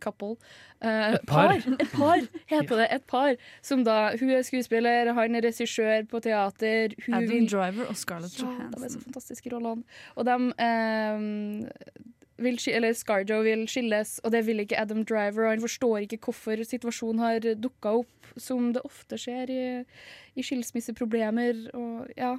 [SPEAKER 5] couple. uh,
[SPEAKER 4] Et par.
[SPEAKER 5] Et par, heter det. Et par. Som da, hun er skuespiller, han er regissør på teater. Hun
[SPEAKER 3] Adam
[SPEAKER 5] vil
[SPEAKER 3] Driver og Scarlett
[SPEAKER 5] ja, de er så fantastiske rollene. Og de eh, vil, eller Scarjo vil skilles, og det vil ikke Adam Driver. Og han forstår ikke hvorfor situasjonen har dukka opp, som det ofte skjer i, i skilsmisseproblemer. Og ja.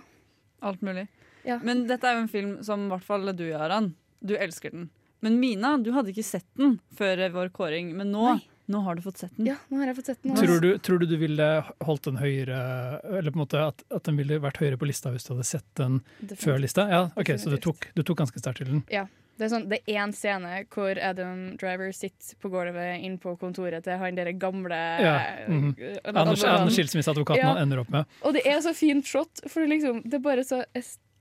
[SPEAKER 3] Alt mulig.
[SPEAKER 5] Ja.
[SPEAKER 3] Men dette er jo en film som i hvert fall du, Aran, du elsker den. Men Mina, du hadde ikke sett den før vår kåring, men nå, nå har du fått sett den.
[SPEAKER 5] Ja, nå har jeg fått sett den.
[SPEAKER 4] Tror du, tror du du ville holdt den høyere Eller på en måte at, at den ville vært høyere på lista hvis du hadde sett den
[SPEAKER 5] Definitivt.
[SPEAKER 4] før lista? Ja, ok, Så du tok, du tok ganske sterkt til den?
[SPEAKER 5] Det er, sånn, det er én scene hvor Adam Driver sitter på gulvet inn på kontoret til han derre gamle
[SPEAKER 4] Ja, mm
[SPEAKER 5] -hmm.
[SPEAKER 4] Anders. Anders skilsmisseadvokaten
[SPEAKER 5] Ja.
[SPEAKER 4] han ender opp med.
[SPEAKER 5] Og det er så fint shot, for det, liksom, det er bare så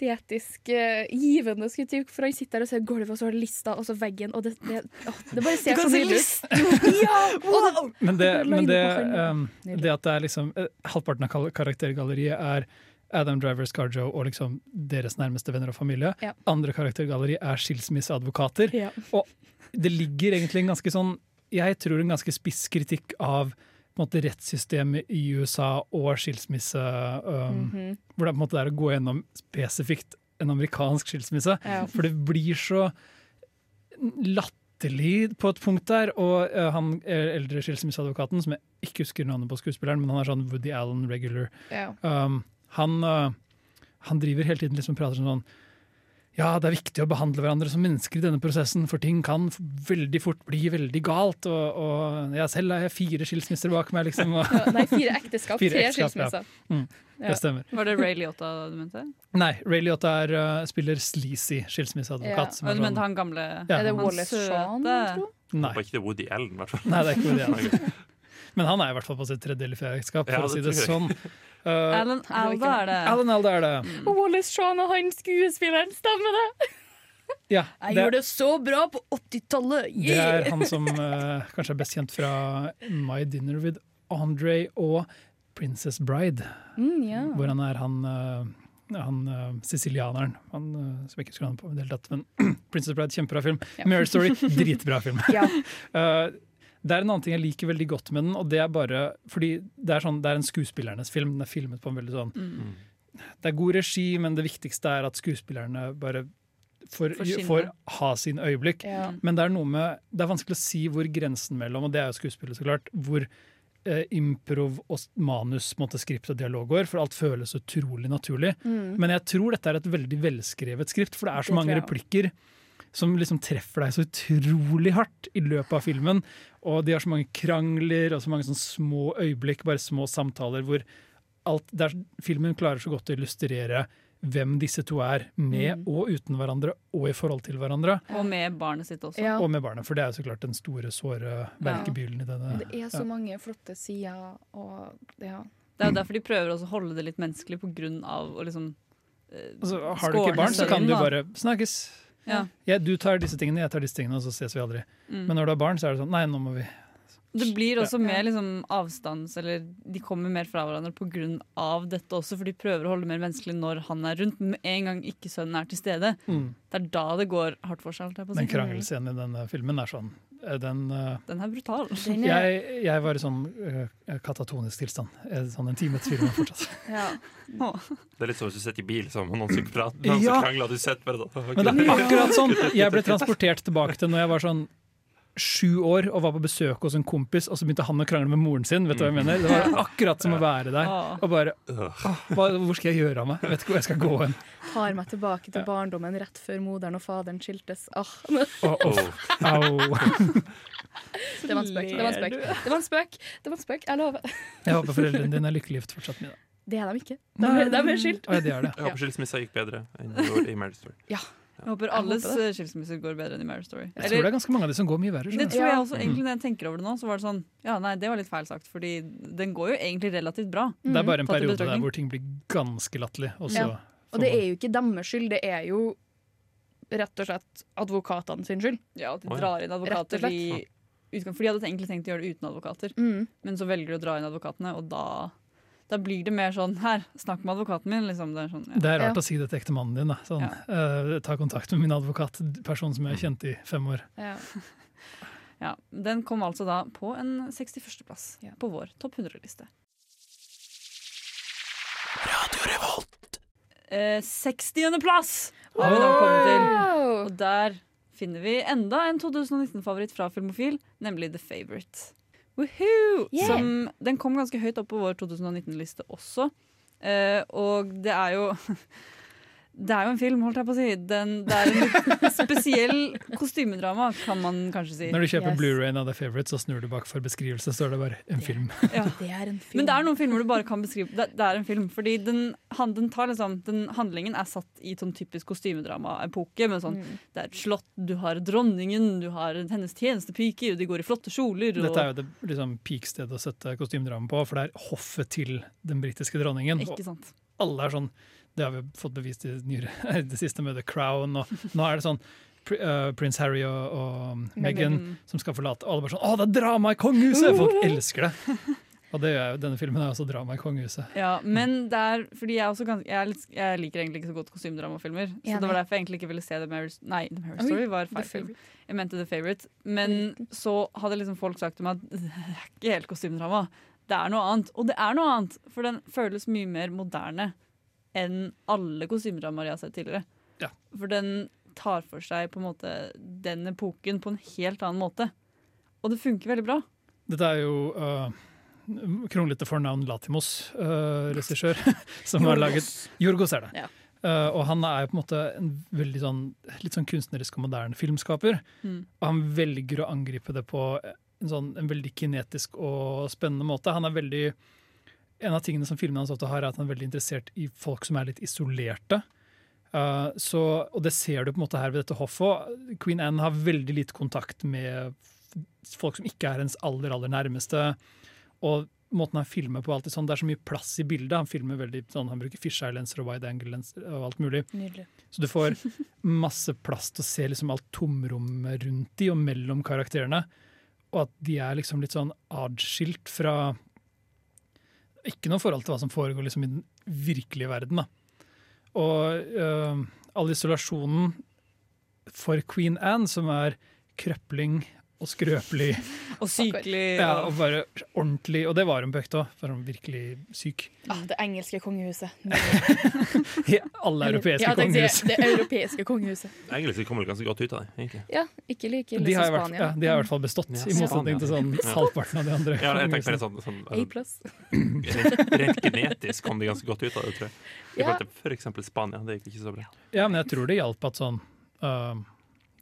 [SPEAKER 5] estetisk uh, givende. Skulle jeg si, for han sitter der og ser gulvet, og så har lista, og så veggen, og det, det, å, det bare ser så nydelig ut. [laughs] ja! wow!
[SPEAKER 4] Men det, men det, um, det at det er liksom uh, halvparten av karaktergalleriet er Adam Driver, Scarjo og liksom deres nærmeste venner og familie.
[SPEAKER 5] Ja.
[SPEAKER 4] Andre karaktergalleri er skilsmisseadvokater.
[SPEAKER 5] ja.
[SPEAKER 4] Det ligger egentlig en ganske sånn Jeg tror en ganske spiss kritikk av måte, rettssystemet i USA og skilsmisse. Um,
[SPEAKER 5] Mhm.
[SPEAKER 4] Hvor det på en måte er å gå gjennom spesifikt en amerikansk skilsmisse.
[SPEAKER 5] ja.
[SPEAKER 4] For det blir så latterlig på et punkt der. Og uh, han eldre skilsmisseadvokaten, som jeg ikke husker navnet på skuespilleren, men han er sånn Woody Allen regular.
[SPEAKER 5] ja.
[SPEAKER 4] Um, han, uh, han driver hele tiden liksom prater sånn ja, det er viktig å behandle hverandre som mennesker i denne prosessen, for ting kan veldig fort bli veldig galt. Og, og jeg selv har fire skilsmisser bak meg, liksom. Og,
[SPEAKER 5] Ja, [laughs] Nei, fire ekteskap,
[SPEAKER 4] Fire
[SPEAKER 5] tre
[SPEAKER 4] ekteskap, ja.
[SPEAKER 5] skilsmisser. Ja.
[SPEAKER 4] Det stemmer.
[SPEAKER 3] Var det Ray Liotta du mente?
[SPEAKER 4] Nei, Ray Liotta er, uh, spiller sleazy skilsmisseadvokat.
[SPEAKER 5] Ja.
[SPEAKER 4] Men,
[SPEAKER 3] han gamle
[SPEAKER 4] Ja,
[SPEAKER 5] Er det Wallace
[SPEAKER 3] Shawn,
[SPEAKER 5] Shawn, tro?
[SPEAKER 4] nei, Det
[SPEAKER 1] Var ikke det Woody Allen, i hvert fall.
[SPEAKER 4] nei, det er ikke Woody [laughs] Allen. Men han er i hvert fall på sitt tredje eller fjerde ekteskap, for
[SPEAKER 1] Ja,
[SPEAKER 4] å si
[SPEAKER 1] det
[SPEAKER 4] sånn. Uh, [laughs]
[SPEAKER 3] Alan Alda er det.
[SPEAKER 4] Alan Alda er det.
[SPEAKER 5] Mm. Wallace Shawn og han skuespilleren, stemmer det? [laughs]
[SPEAKER 4] Ja,
[SPEAKER 5] Jeg
[SPEAKER 4] det,
[SPEAKER 5] gjorde det så bra på 80-tallet!
[SPEAKER 4] det er han som uh, kanskje er best kjent fra My Dinner with Andre og Princess Bride,
[SPEAKER 5] Mm, ja.
[SPEAKER 4] hvor han er han, uh, han uh, sicilianeren. Han, som jeg ikke ha navnet på i det hele tatt, men [clears throat] Princess Bride, kjempebra film.
[SPEAKER 5] Ja.
[SPEAKER 4] Mary Story, [laughs] dritbra film.
[SPEAKER 5] ja.
[SPEAKER 4] Det er en annen ting jeg liker veldig godt med den, og det er bare fordi det er, sånn, det er en skuespillernes film. Den er filmet på en veldig sånn
[SPEAKER 3] Mm.
[SPEAKER 4] Det er god regi, men det viktigste er at skuespillerne bare får,
[SPEAKER 3] Får
[SPEAKER 4] ha sin øyeblikk.
[SPEAKER 5] ja.
[SPEAKER 4] Men det er noe med Det er vanskelig å si hvor grensen mellom, og det er jo skuespillet, så klart, hvor eh, improv og manus, måte, skript og dialog går, for alt føles utrolig naturlig.
[SPEAKER 5] Mm.
[SPEAKER 4] Men jeg tror dette er et veldig velskrevet skript, for det er
[SPEAKER 5] Det
[SPEAKER 4] så mange
[SPEAKER 5] replikker. jeg
[SPEAKER 4] som liksom treffer deg så utrolig hardt i løpet av filmen. Og de har så mange krangler og så mange sånne små øyeblikk, bare små samtaler hvor alt, der filmen klarer så godt å illustrere hvem disse to er, med
[SPEAKER 5] Mm.
[SPEAKER 4] og uten hverandre, og i forhold til hverandre.
[SPEAKER 3] Og med barnet sitt også.
[SPEAKER 5] Ja.
[SPEAKER 4] Og med barnet, for det er jo så klart den store, såre verkebylen i denne.
[SPEAKER 5] Det er så
[SPEAKER 4] ja.
[SPEAKER 5] mange flotte sider, og ja.
[SPEAKER 3] Det er jo derfor de prøver også å holde det litt menneskelig på grunn av å liksom eh,
[SPEAKER 4] Altså, har du ikke barn, så kan du bare snakkes.
[SPEAKER 3] Ja.
[SPEAKER 4] Ja, du tar disse tingene, jeg tar disse tingene, og så ses vi aldri.
[SPEAKER 3] Mm.
[SPEAKER 4] Men når du har barn, så er det sånn Nei, nå må vi
[SPEAKER 3] Det blir også
[SPEAKER 5] Ja.
[SPEAKER 3] mer liksom avstands... Eller de kommer mer fra hverandre pga. dette også, for de prøver å holde mer menneskelig når han er rundt. Men med en gang ikke sønnen er til stede,
[SPEAKER 4] mm.
[SPEAKER 3] det er da det går hardt for seg. jeg.
[SPEAKER 4] Den krangelscenen i denne filmen er sånn eh, den, eh,
[SPEAKER 3] Den er brutal.
[SPEAKER 5] Den er,
[SPEAKER 4] jeg, jeg var i sånn eh, katatonisk tilstand. eh, Sånn en time etter filmen fortsatt. [laughs]
[SPEAKER 5] ja.
[SPEAKER 1] Det er litt som hvis du sitter i bil sammen med noen som prater,
[SPEAKER 4] Ja.
[SPEAKER 1] noen som krangler, du sitter bare da.
[SPEAKER 4] Men det er akkurat sånn jeg ble [laughs] transportert tilbake til når jeg var sånn sju år og var på besøk hos en kompis, og så begynte han å krangle med moren sin. Vet du hva jeg mener? Det var akkurat som å være der. Og bare hva, Hvor skal jeg gjøre av meg? Jeg vet ikke hvor jeg skal gå hen.
[SPEAKER 5] Tar meg tilbake til barndommen rett før moderen og faderen skiltes. Ah,
[SPEAKER 4] Åh, åh,
[SPEAKER 1] Oh. [laughs]
[SPEAKER 5] det var en spøk. Det var en spøk. Det var en spøk. Det var en spøk. Jeg lover.
[SPEAKER 4] Jeg håper foreldrene dine er lykkelig gift fortsatt. Mida.
[SPEAKER 5] Det er de ikke. De er, de er skilt.
[SPEAKER 4] Oh, ja, de er det.
[SPEAKER 1] Jeg håper skilsmissa gikk bedre enn det gjorde i Marriage Story.
[SPEAKER 3] Jeg håper alles eh, skilsmisser går bedre enn i Marriage Story.
[SPEAKER 4] Jeg tror det er ganske mange av de som går mye verre.
[SPEAKER 3] Det tror jeg
[SPEAKER 5] Ja.
[SPEAKER 3] også, egentlig Når jeg tenker over det nå, så var det sånn Ja, nei, det var litt feil sagt, fordi den går jo egentlig relativt bra.
[SPEAKER 4] Det er bare en periode der hvor ting blir ganske latterlig.
[SPEAKER 5] Ja. Og det er jo ikke deres skyld, det er jo rett og slett advokatene sin skyld.
[SPEAKER 3] Ja, at de drar inn advokater i utgang, For de hadde egentlig tenkt å gjøre det uten advokater,
[SPEAKER 5] Mm.
[SPEAKER 3] men så velger de å dra inn advokatene, og da da blir det mer sånn Her, snakk med advokaten min. Liksom. Det er sånn, ja.
[SPEAKER 4] Det er rart
[SPEAKER 5] Ja.
[SPEAKER 4] å si det til ektemannen din. Da. Sånn, uh, ta kontakt med min advokat, person som jeg har kjent i fem år.
[SPEAKER 5] Ja. [laughs]
[SPEAKER 3] Ja, den kom altså da på en 61.-plass
[SPEAKER 5] Ja.
[SPEAKER 3] på vår topp 100-liste. Eh, 60.-plass har vi da kommet til.
[SPEAKER 5] Wow!
[SPEAKER 3] Og der finner vi enda en 2019-favoritt fra Filmofil, nemlig The Favourite. Woohoo!
[SPEAKER 5] Yeah.
[SPEAKER 3] Som, den kom ganske høyt opp på vår 2019-liste også. Eh, og det er jo [laughs] det er jo en film, holdt jeg på å si. Den, det er en [laughs] spesiell kostymedrama, kan man kanskje si.
[SPEAKER 4] Når du kjøper
[SPEAKER 5] Yes.
[SPEAKER 4] Blu-rayen av The Favourite, så snur du bak for beskrivelse, er det bare en film. [laughs]
[SPEAKER 3] Ja.
[SPEAKER 5] Det er en film.
[SPEAKER 3] Men det er noen filmer du bare kan beskrive Det, det er en film, fordi den, han, den tar liksom den Handlingen er satt i sånn typisk kostymedrama-epoke. Med sånn,
[SPEAKER 5] Mm.
[SPEAKER 3] Det er et slott, du har dronningen, du har hennes tjenestepiker, og de går i flotte kjoler. Og,
[SPEAKER 4] Dette er jo det liksom, peak-stedet å sette kostymedrama på, for det er hoffet til den britiske dronningen.
[SPEAKER 3] Ikke sant?
[SPEAKER 4] alle er sånn Det har vi fått bevist i det, nyere, [laughs] det siste med The Crown, og nå er det sånn uh, prins Harry og, og Meghan som skal forlate. Og alle bare sånn 'Å, det er drama i kongehuset!' Folk elsker det. Og det er jo, denne filmen er også drama i kongehuset.
[SPEAKER 3] Ja, men det er fordi jeg, også gans, jeg, litt, jeg liker egentlig ikke så godt kostymedramafilmer. Så det var derfor jeg egentlig ikke ville se The Marriage Nei, The Marriage Story var feil film. Jeg mente The Favourite. Men så hadde liksom folk sagt til meg at [laughs] det er ikke helt kostymedrama. Det er noe annet. Og det er noe annet, for den føles mye mer moderne enn alle kostymer av Maria har sett tidligere.
[SPEAKER 4] Ja.
[SPEAKER 3] For den tar for seg på en måte den epoken på en helt annen måte. Og det funker veldig bra.
[SPEAKER 4] Dette er jo uh, kronglete fornavn Latimos, uh, regissør, [laughs] som har laget Jorgos er det.
[SPEAKER 5] Ja.
[SPEAKER 4] Uh, og han er jo på en måte en veldig sånn, litt sånn kunstnerisk og moderne filmskaper.
[SPEAKER 3] Mm.
[SPEAKER 4] Og han velger å angripe det på en, sånn, en veldig kinetisk og spennende måte. Han er veldig, en av tingene som filmene hans ofte har, er at han er veldig interessert i folk som er litt isolerte. Uh, så, og det ser du på en måte her ved dette hoffet. Queen Anne har veldig lite kontakt med folk som ikke er hennes aller, aller nærmeste. Og måten han filmer på, alltid sånn, det er så mye plass i bildet. Han filmer veldig sånn, han bruker fisheye-lenser og wide angle-lenser og alt mulig.
[SPEAKER 5] Nydelig.
[SPEAKER 4] Så du får [laughs] masse plass til å se liksom alt tomrommet rundt de og mellom karakterene. Og at de er liksom litt sånn adskilt fra Ikke noe forhold til hva som foregår liksom i den virkelige verden. da. Og uh, all isolasjonen for Queen Anne, som er krøpling og skrøpelig [laughs]
[SPEAKER 3] Og sykelig.
[SPEAKER 4] ja,
[SPEAKER 3] og-
[SPEAKER 4] og bare ordentlig Og det var hun på økta. virkelig syk.
[SPEAKER 5] Ah, det engelske kongehuset. [laughs]
[SPEAKER 4] Det alle europeiske
[SPEAKER 5] ja, det,
[SPEAKER 4] kongehus.
[SPEAKER 5] Det europeiske kongehuset. [laughs]
[SPEAKER 1] Engelske kommer ganske godt ut av det, egentlig.
[SPEAKER 5] Ja, ikke like ille
[SPEAKER 4] De
[SPEAKER 5] som Spania.
[SPEAKER 4] ja, de har i hvert fall bestått,
[SPEAKER 1] Ja,
[SPEAKER 4] i motsetning til sånn halvparten av de andre.
[SPEAKER 1] Ja, jeg tenker sånn, sånn, sånn
[SPEAKER 5] A pluss.
[SPEAKER 1] rent, rent genetisk kom de ganske godt ut av det, tror jeg. I
[SPEAKER 5] Ja.
[SPEAKER 1] forhold til for eksempel Spania. Det gikk ikke så bra.
[SPEAKER 4] Ja, men jeg tror det hjalp at sånn uh,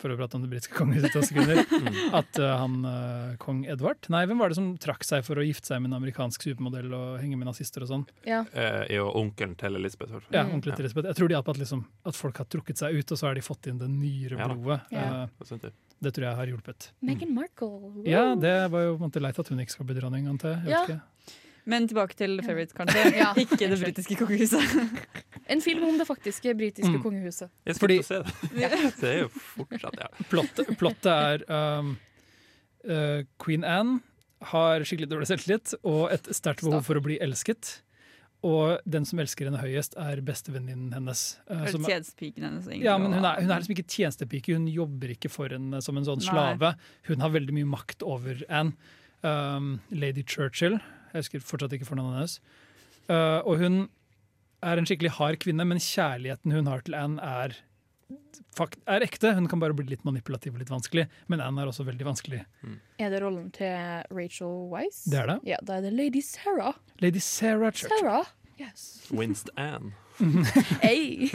[SPEAKER 4] For å prate om det britiske kongehuset i to sekunder. [laughs]
[SPEAKER 1] Mm.
[SPEAKER 4] At uh, han uh, kong Edvard Nei, hvem var det som trakk seg for å gifte seg med en amerikansk supermodell og henge med nazister og sånn?
[SPEAKER 5] Ja.
[SPEAKER 1] Eh, jo onkelen til Elisabeth. i.
[SPEAKER 4] Ja,
[SPEAKER 5] onkelen
[SPEAKER 4] ordentlig til Elisabeth. Jeg tror de hjalp at, liksom, at folk har trukket seg ut, og så har de fått inn det nyere blodet.
[SPEAKER 5] Ja.
[SPEAKER 4] Uh,
[SPEAKER 1] Det
[SPEAKER 4] det tror jeg har hjulpet.
[SPEAKER 5] Meghan Markle. Wow.
[SPEAKER 4] Ja, det var jo på en måte leit at hun ikke skal bli dronning, antar jeg. jeg.
[SPEAKER 5] Ja.
[SPEAKER 3] Men tilbake til Favourite, kanskje. [laughs]
[SPEAKER 5] Ja.
[SPEAKER 3] Ikke det britiske kongehuset. [laughs]
[SPEAKER 5] En film om det faktiske britiske
[SPEAKER 4] Mm.
[SPEAKER 5] kongehuset.
[SPEAKER 1] Jeg skal
[SPEAKER 4] Fordi-
[SPEAKER 1] se det. [laughs] Det er jo fortsatt, ja.
[SPEAKER 4] Plottet, plott er um, uh, Queen Anne har skikkelig dårlig selvtillit og et sterkt behov for å bli elsket. Og den som elsker henne høyest, er bestevenninnen hennes. uh,
[SPEAKER 3] Eller
[SPEAKER 4] som-
[SPEAKER 3] Tjenestepiken hennes. egentlig,
[SPEAKER 4] ja, men hun er, hun er liksom ikke tjenestepike, hun jobber ikke for henne som en sånn
[SPEAKER 3] Nei.
[SPEAKER 4] slave. Hun har veldig mye makt over Anne. Um, Lady Churchill, jeg husker fortsatt ikke fornavnet hennes. Uh, og hun er en skikkelig hard kvinne, men kjærligheten hun har til Anne er, fakt, er ekte. Hun kan bare bli litt manipulativ og litt vanskelig, men Anne er også veldig vanskelig.
[SPEAKER 5] Er det rollen til Rachel Weisz?
[SPEAKER 4] Det er det.
[SPEAKER 5] Ja, da er det Lady Sarah.
[SPEAKER 4] Lady Sarah Church.
[SPEAKER 5] Sarah. Yes.
[SPEAKER 1] Winst Anne. [laughs]
[SPEAKER 5] Hey.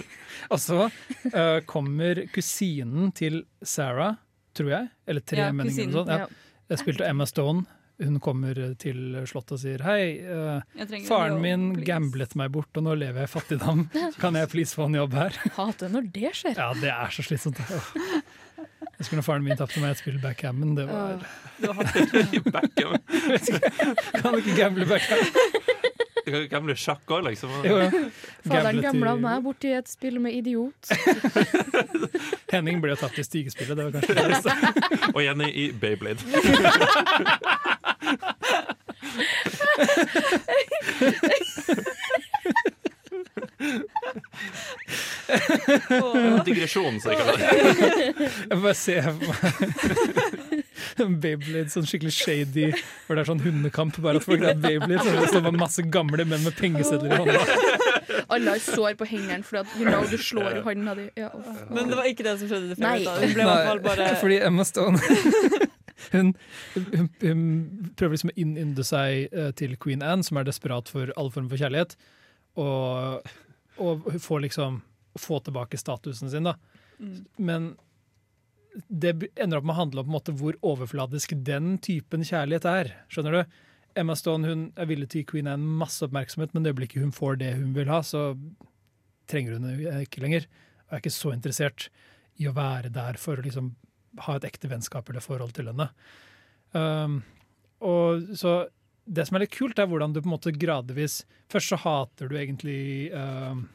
[SPEAKER 4] Og så uh, kommer kusinen til Sarah, tror jeg, eller tre
[SPEAKER 3] Ja,
[SPEAKER 4] meninger.
[SPEAKER 3] kusinen,
[SPEAKER 4] eller noe sånt.
[SPEAKER 5] Ja.
[SPEAKER 4] Ja. Jeg spilte Emma Stone. Hun kommer til slottet og sier hei, uh,
[SPEAKER 3] en
[SPEAKER 4] faren
[SPEAKER 3] jobb,
[SPEAKER 4] min
[SPEAKER 3] please.
[SPEAKER 4] gamblet meg bort, og nå lever jeg i fattigdom. [laughs] Kan jeg please få en jobb her?
[SPEAKER 5] Hater når det skjer.
[SPEAKER 4] Ja, det er så slitsomt. Jeg skulle faren min tapte meg et spill backgammon. Det var [laughs]
[SPEAKER 1] Beckham.
[SPEAKER 4] Kan du ikke gamble backgammon?
[SPEAKER 1] Gamle sjakk òg, liksom.
[SPEAKER 4] Jo.
[SPEAKER 5] Faderen gamla
[SPEAKER 4] i-
[SPEAKER 5] meg borti et spill med idiot. [laughs]
[SPEAKER 4] Henning ble jo tatt i stigespillet, det var kanskje det beste.
[SPEAKER 1] Og Jenny i Bayblade. Digresjon, så jeg kaller det.
[SPEAKER 4] Jeg får bare se [laughs] Beyblade, sånn skikkelig shady, hvor det er sånn hundekamp. Bare at folk er Beyblade, så det står bare masse gamle menn med pengesedler i hånda.
[SPEAKER 5] Alle har sår på hendene fordi at you know, du slår i hånda di. Ja.
[SPEAKER 3] Men det var ikke det som skjedde.
[SPEAKER 5] Nei.
[SPEAKER 3] Hun ble i hvert fall bare
[SPEAKER 4] fordi Emma Stone [laughs] hun, hun, hun prøver liksom å innynde seg eh, til Queen Anne, som er desperat for all form for kjærlighet. Og, og hun får liksom få tilbake statusen sin. da.
[SPEAKER 3] Mm.
[SPEAKER 4] Men det ender opp med å handle om på en måte hvor overfladisk den typen kjærlighet er. Skjønner du? Emma Stone hun er villig til å gi Queen Anne masse oppmerksomhet, men det øyeblikket hun får det hun vil ha, så trenger hun det ikke lenger. Og er ikke så interessert i å være der for å liksom ha et ekte vennskap eller forhold til henne. Um, og så Det som er litt kult, er hvordan du på en måte gradvis Først så hater du egentlig um,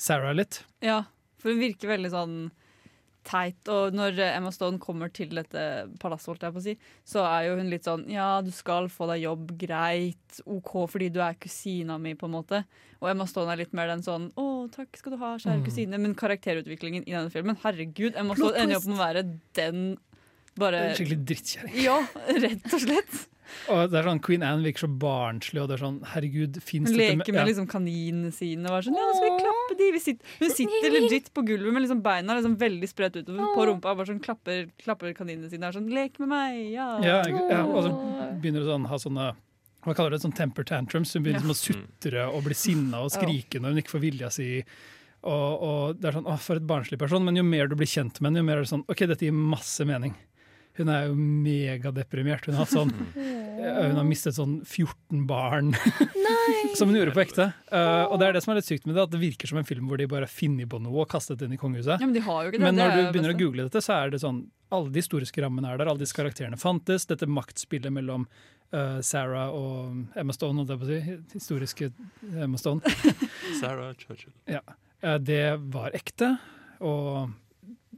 [SPEAKER 4] Sarah litt.
[SPEAKER 3] Ja, for hun virker veldig sånn teit. Og når Emma Stone kommer til dette palasset, holdt jeg på å si, så er jo hun litt sånn Ja, du skal få deg jobb, greit, OK, fordi du er kusina mi, på en måte. Og Emma Stone er litt mer den sånn Å, takk skal du ha, kjære
[SPEAKER 4] Mm.
[SPEAKER 3] kusine. Men karakterutviklingen i denne filmen, herregud, Emma Stone ender jo opp med å være den bare
[SPEAKER 4] Skikkelig drittkjerring.
[SPEAKER 3] Ja, rett og slett.
[SPEAKER 4] Og det er sånn, Queen Anne virker så barnslig, og det er sånn Herregud,
[SPEAKER 3] Hun leker med
[SPEAKER 4] ja.
[SPEAKER 3] liksom kaninene sine og er sånn Ja, nå skal vi klappe de. Vi sitter, hun sitter legit på gulvet med liksom beina liksom veldig spredt utover på rumpa og bare sånn klapper, klapper kaninene sine. Er sånn Lek med meg, ja.
[SPEAKER 4] Ja, ja, og så begynner hun sånn ha sånne hva kaller det, sånn temper tantrums. Hun begynner
[SPEAKER 3] Ja.
[SPEAKER 4] liksom å sutre og bli sinna og skrike når hun ikke får vilja si. Og, og det er sånn, å, For et barnslig person. Men jo mer du blir kjent med henne, jo mer er det sånn OK, dette gir masse mening. Hun er jo megadeprimert. Hun har, sånn, [laughs] hun har mistet sånn 14 barn, [laughs] som hun gjorde på ekte. Uh, og det er det som er litt sykt med det, at det virker som en film hvor de bare har funnet på noe og kastet det inn i kongehuset.
[SPEAKER 3] Ja, men de har jo ikke det.
[SPEAKER 4] Men når du begynner å google dette, så er det sånn alle de historiske rammene er der, alle disse karakterene fantes. Dette maktspillet mellom uh, Sarah og Emma Stone, holdt jeg på å si, historiske Emma Stone,
[SPEAKER 1] Sarah Churchill. [laughs]
[SPEAKER 4] eh, det var ekte. Og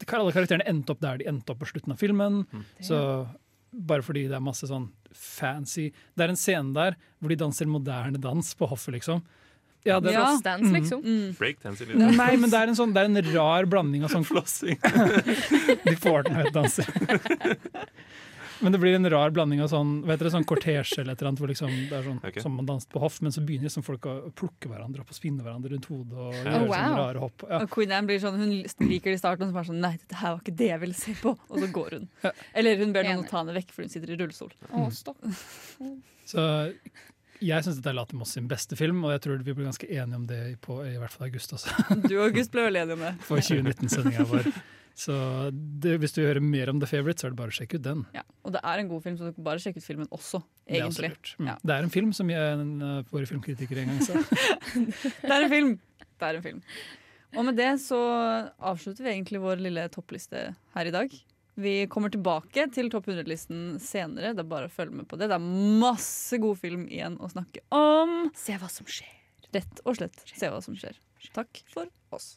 [SPEAKER 4] alle karakterene endte opp der de endte opp på slutten av filmen. Så bare fordi det er masse sånn fancy Det er en scene der hvor de danser moderne dans på hoffet, liksom. Ja, det,
[SPEAKER 3] Ja.
[SPEAKER 5] Dance, liksom.
[SPEAKER 3] Mm.
[SPEAKER 1] Breakdance i livet.
[SPEAKER 4] Nei, men det er en, sånn, det er en rar blanding av sånn [laughs]
[SPEAKER 1] Flossing. [laughs]
[SPEAKER 4] De Fortnite-danser. [laughs] Men det blir en rar blanding av sånn vet dere, sånn kortesje eller et eller annet, hvor liksom, det er sånn,
[SPEAKER 1] okay.
[SPEAKER 4] som man danset på hoff, men så begynner liksom folk å plukke hverandre opp og spinne hverandre rundt hodet og gjøre
[SPEAKER 5] Oh,
[SPEAKER 4] sånne rare hopp. Ja.
[SPEAKER 3] Og Queen Anne blir sånn, hun liker det i starten, og så bare sånn Nei, dette her var ikke det jeg ville se på. Og så går hun. Eller hun ber noen ta henne vekk, for hun sitter i rullestol.
[SPEAKER 5] Å, stopp.
[SPEAKER 4] Så jeg syns dette er Latimos sin beste film, og jeg tror vi blir ganske enige om det på i hvert fall august også,
[SPEAKER 3] Du og August ble vel enige om det.
[SPEAKER 4] for 2019-sendinga vår. Så det, hvis du vil høre mer om The Favourite, så er det bare å sjekke ut den.
[SPEAKER 3] Ja. Og det er en god film, så du kan bare sjekke ut filmen også,
[SPEAKER 4] Det er også
[SPEAKER 3] egentlig.
[SPEAKER 4] Mm.
[SPEAKER 3] Ja.
[SPEAKER 4] Det er en film som jeg, en, våre filmkritikere en gang sa. [laughs]
[SPEAKER 3] Det er en film! Det er en film. Og med det så avslutter vi egentlig vår lille toppliste her i dag. Vi kommer tilbake til topp 100-listen senere. Det er bare å følge med på det. Det er masse god film igjen å snakke om.
[SPEAKER 5] Se hva som skjer.
[SPEAKER 3] Rett og slett se hva som skjer. Takk for oss.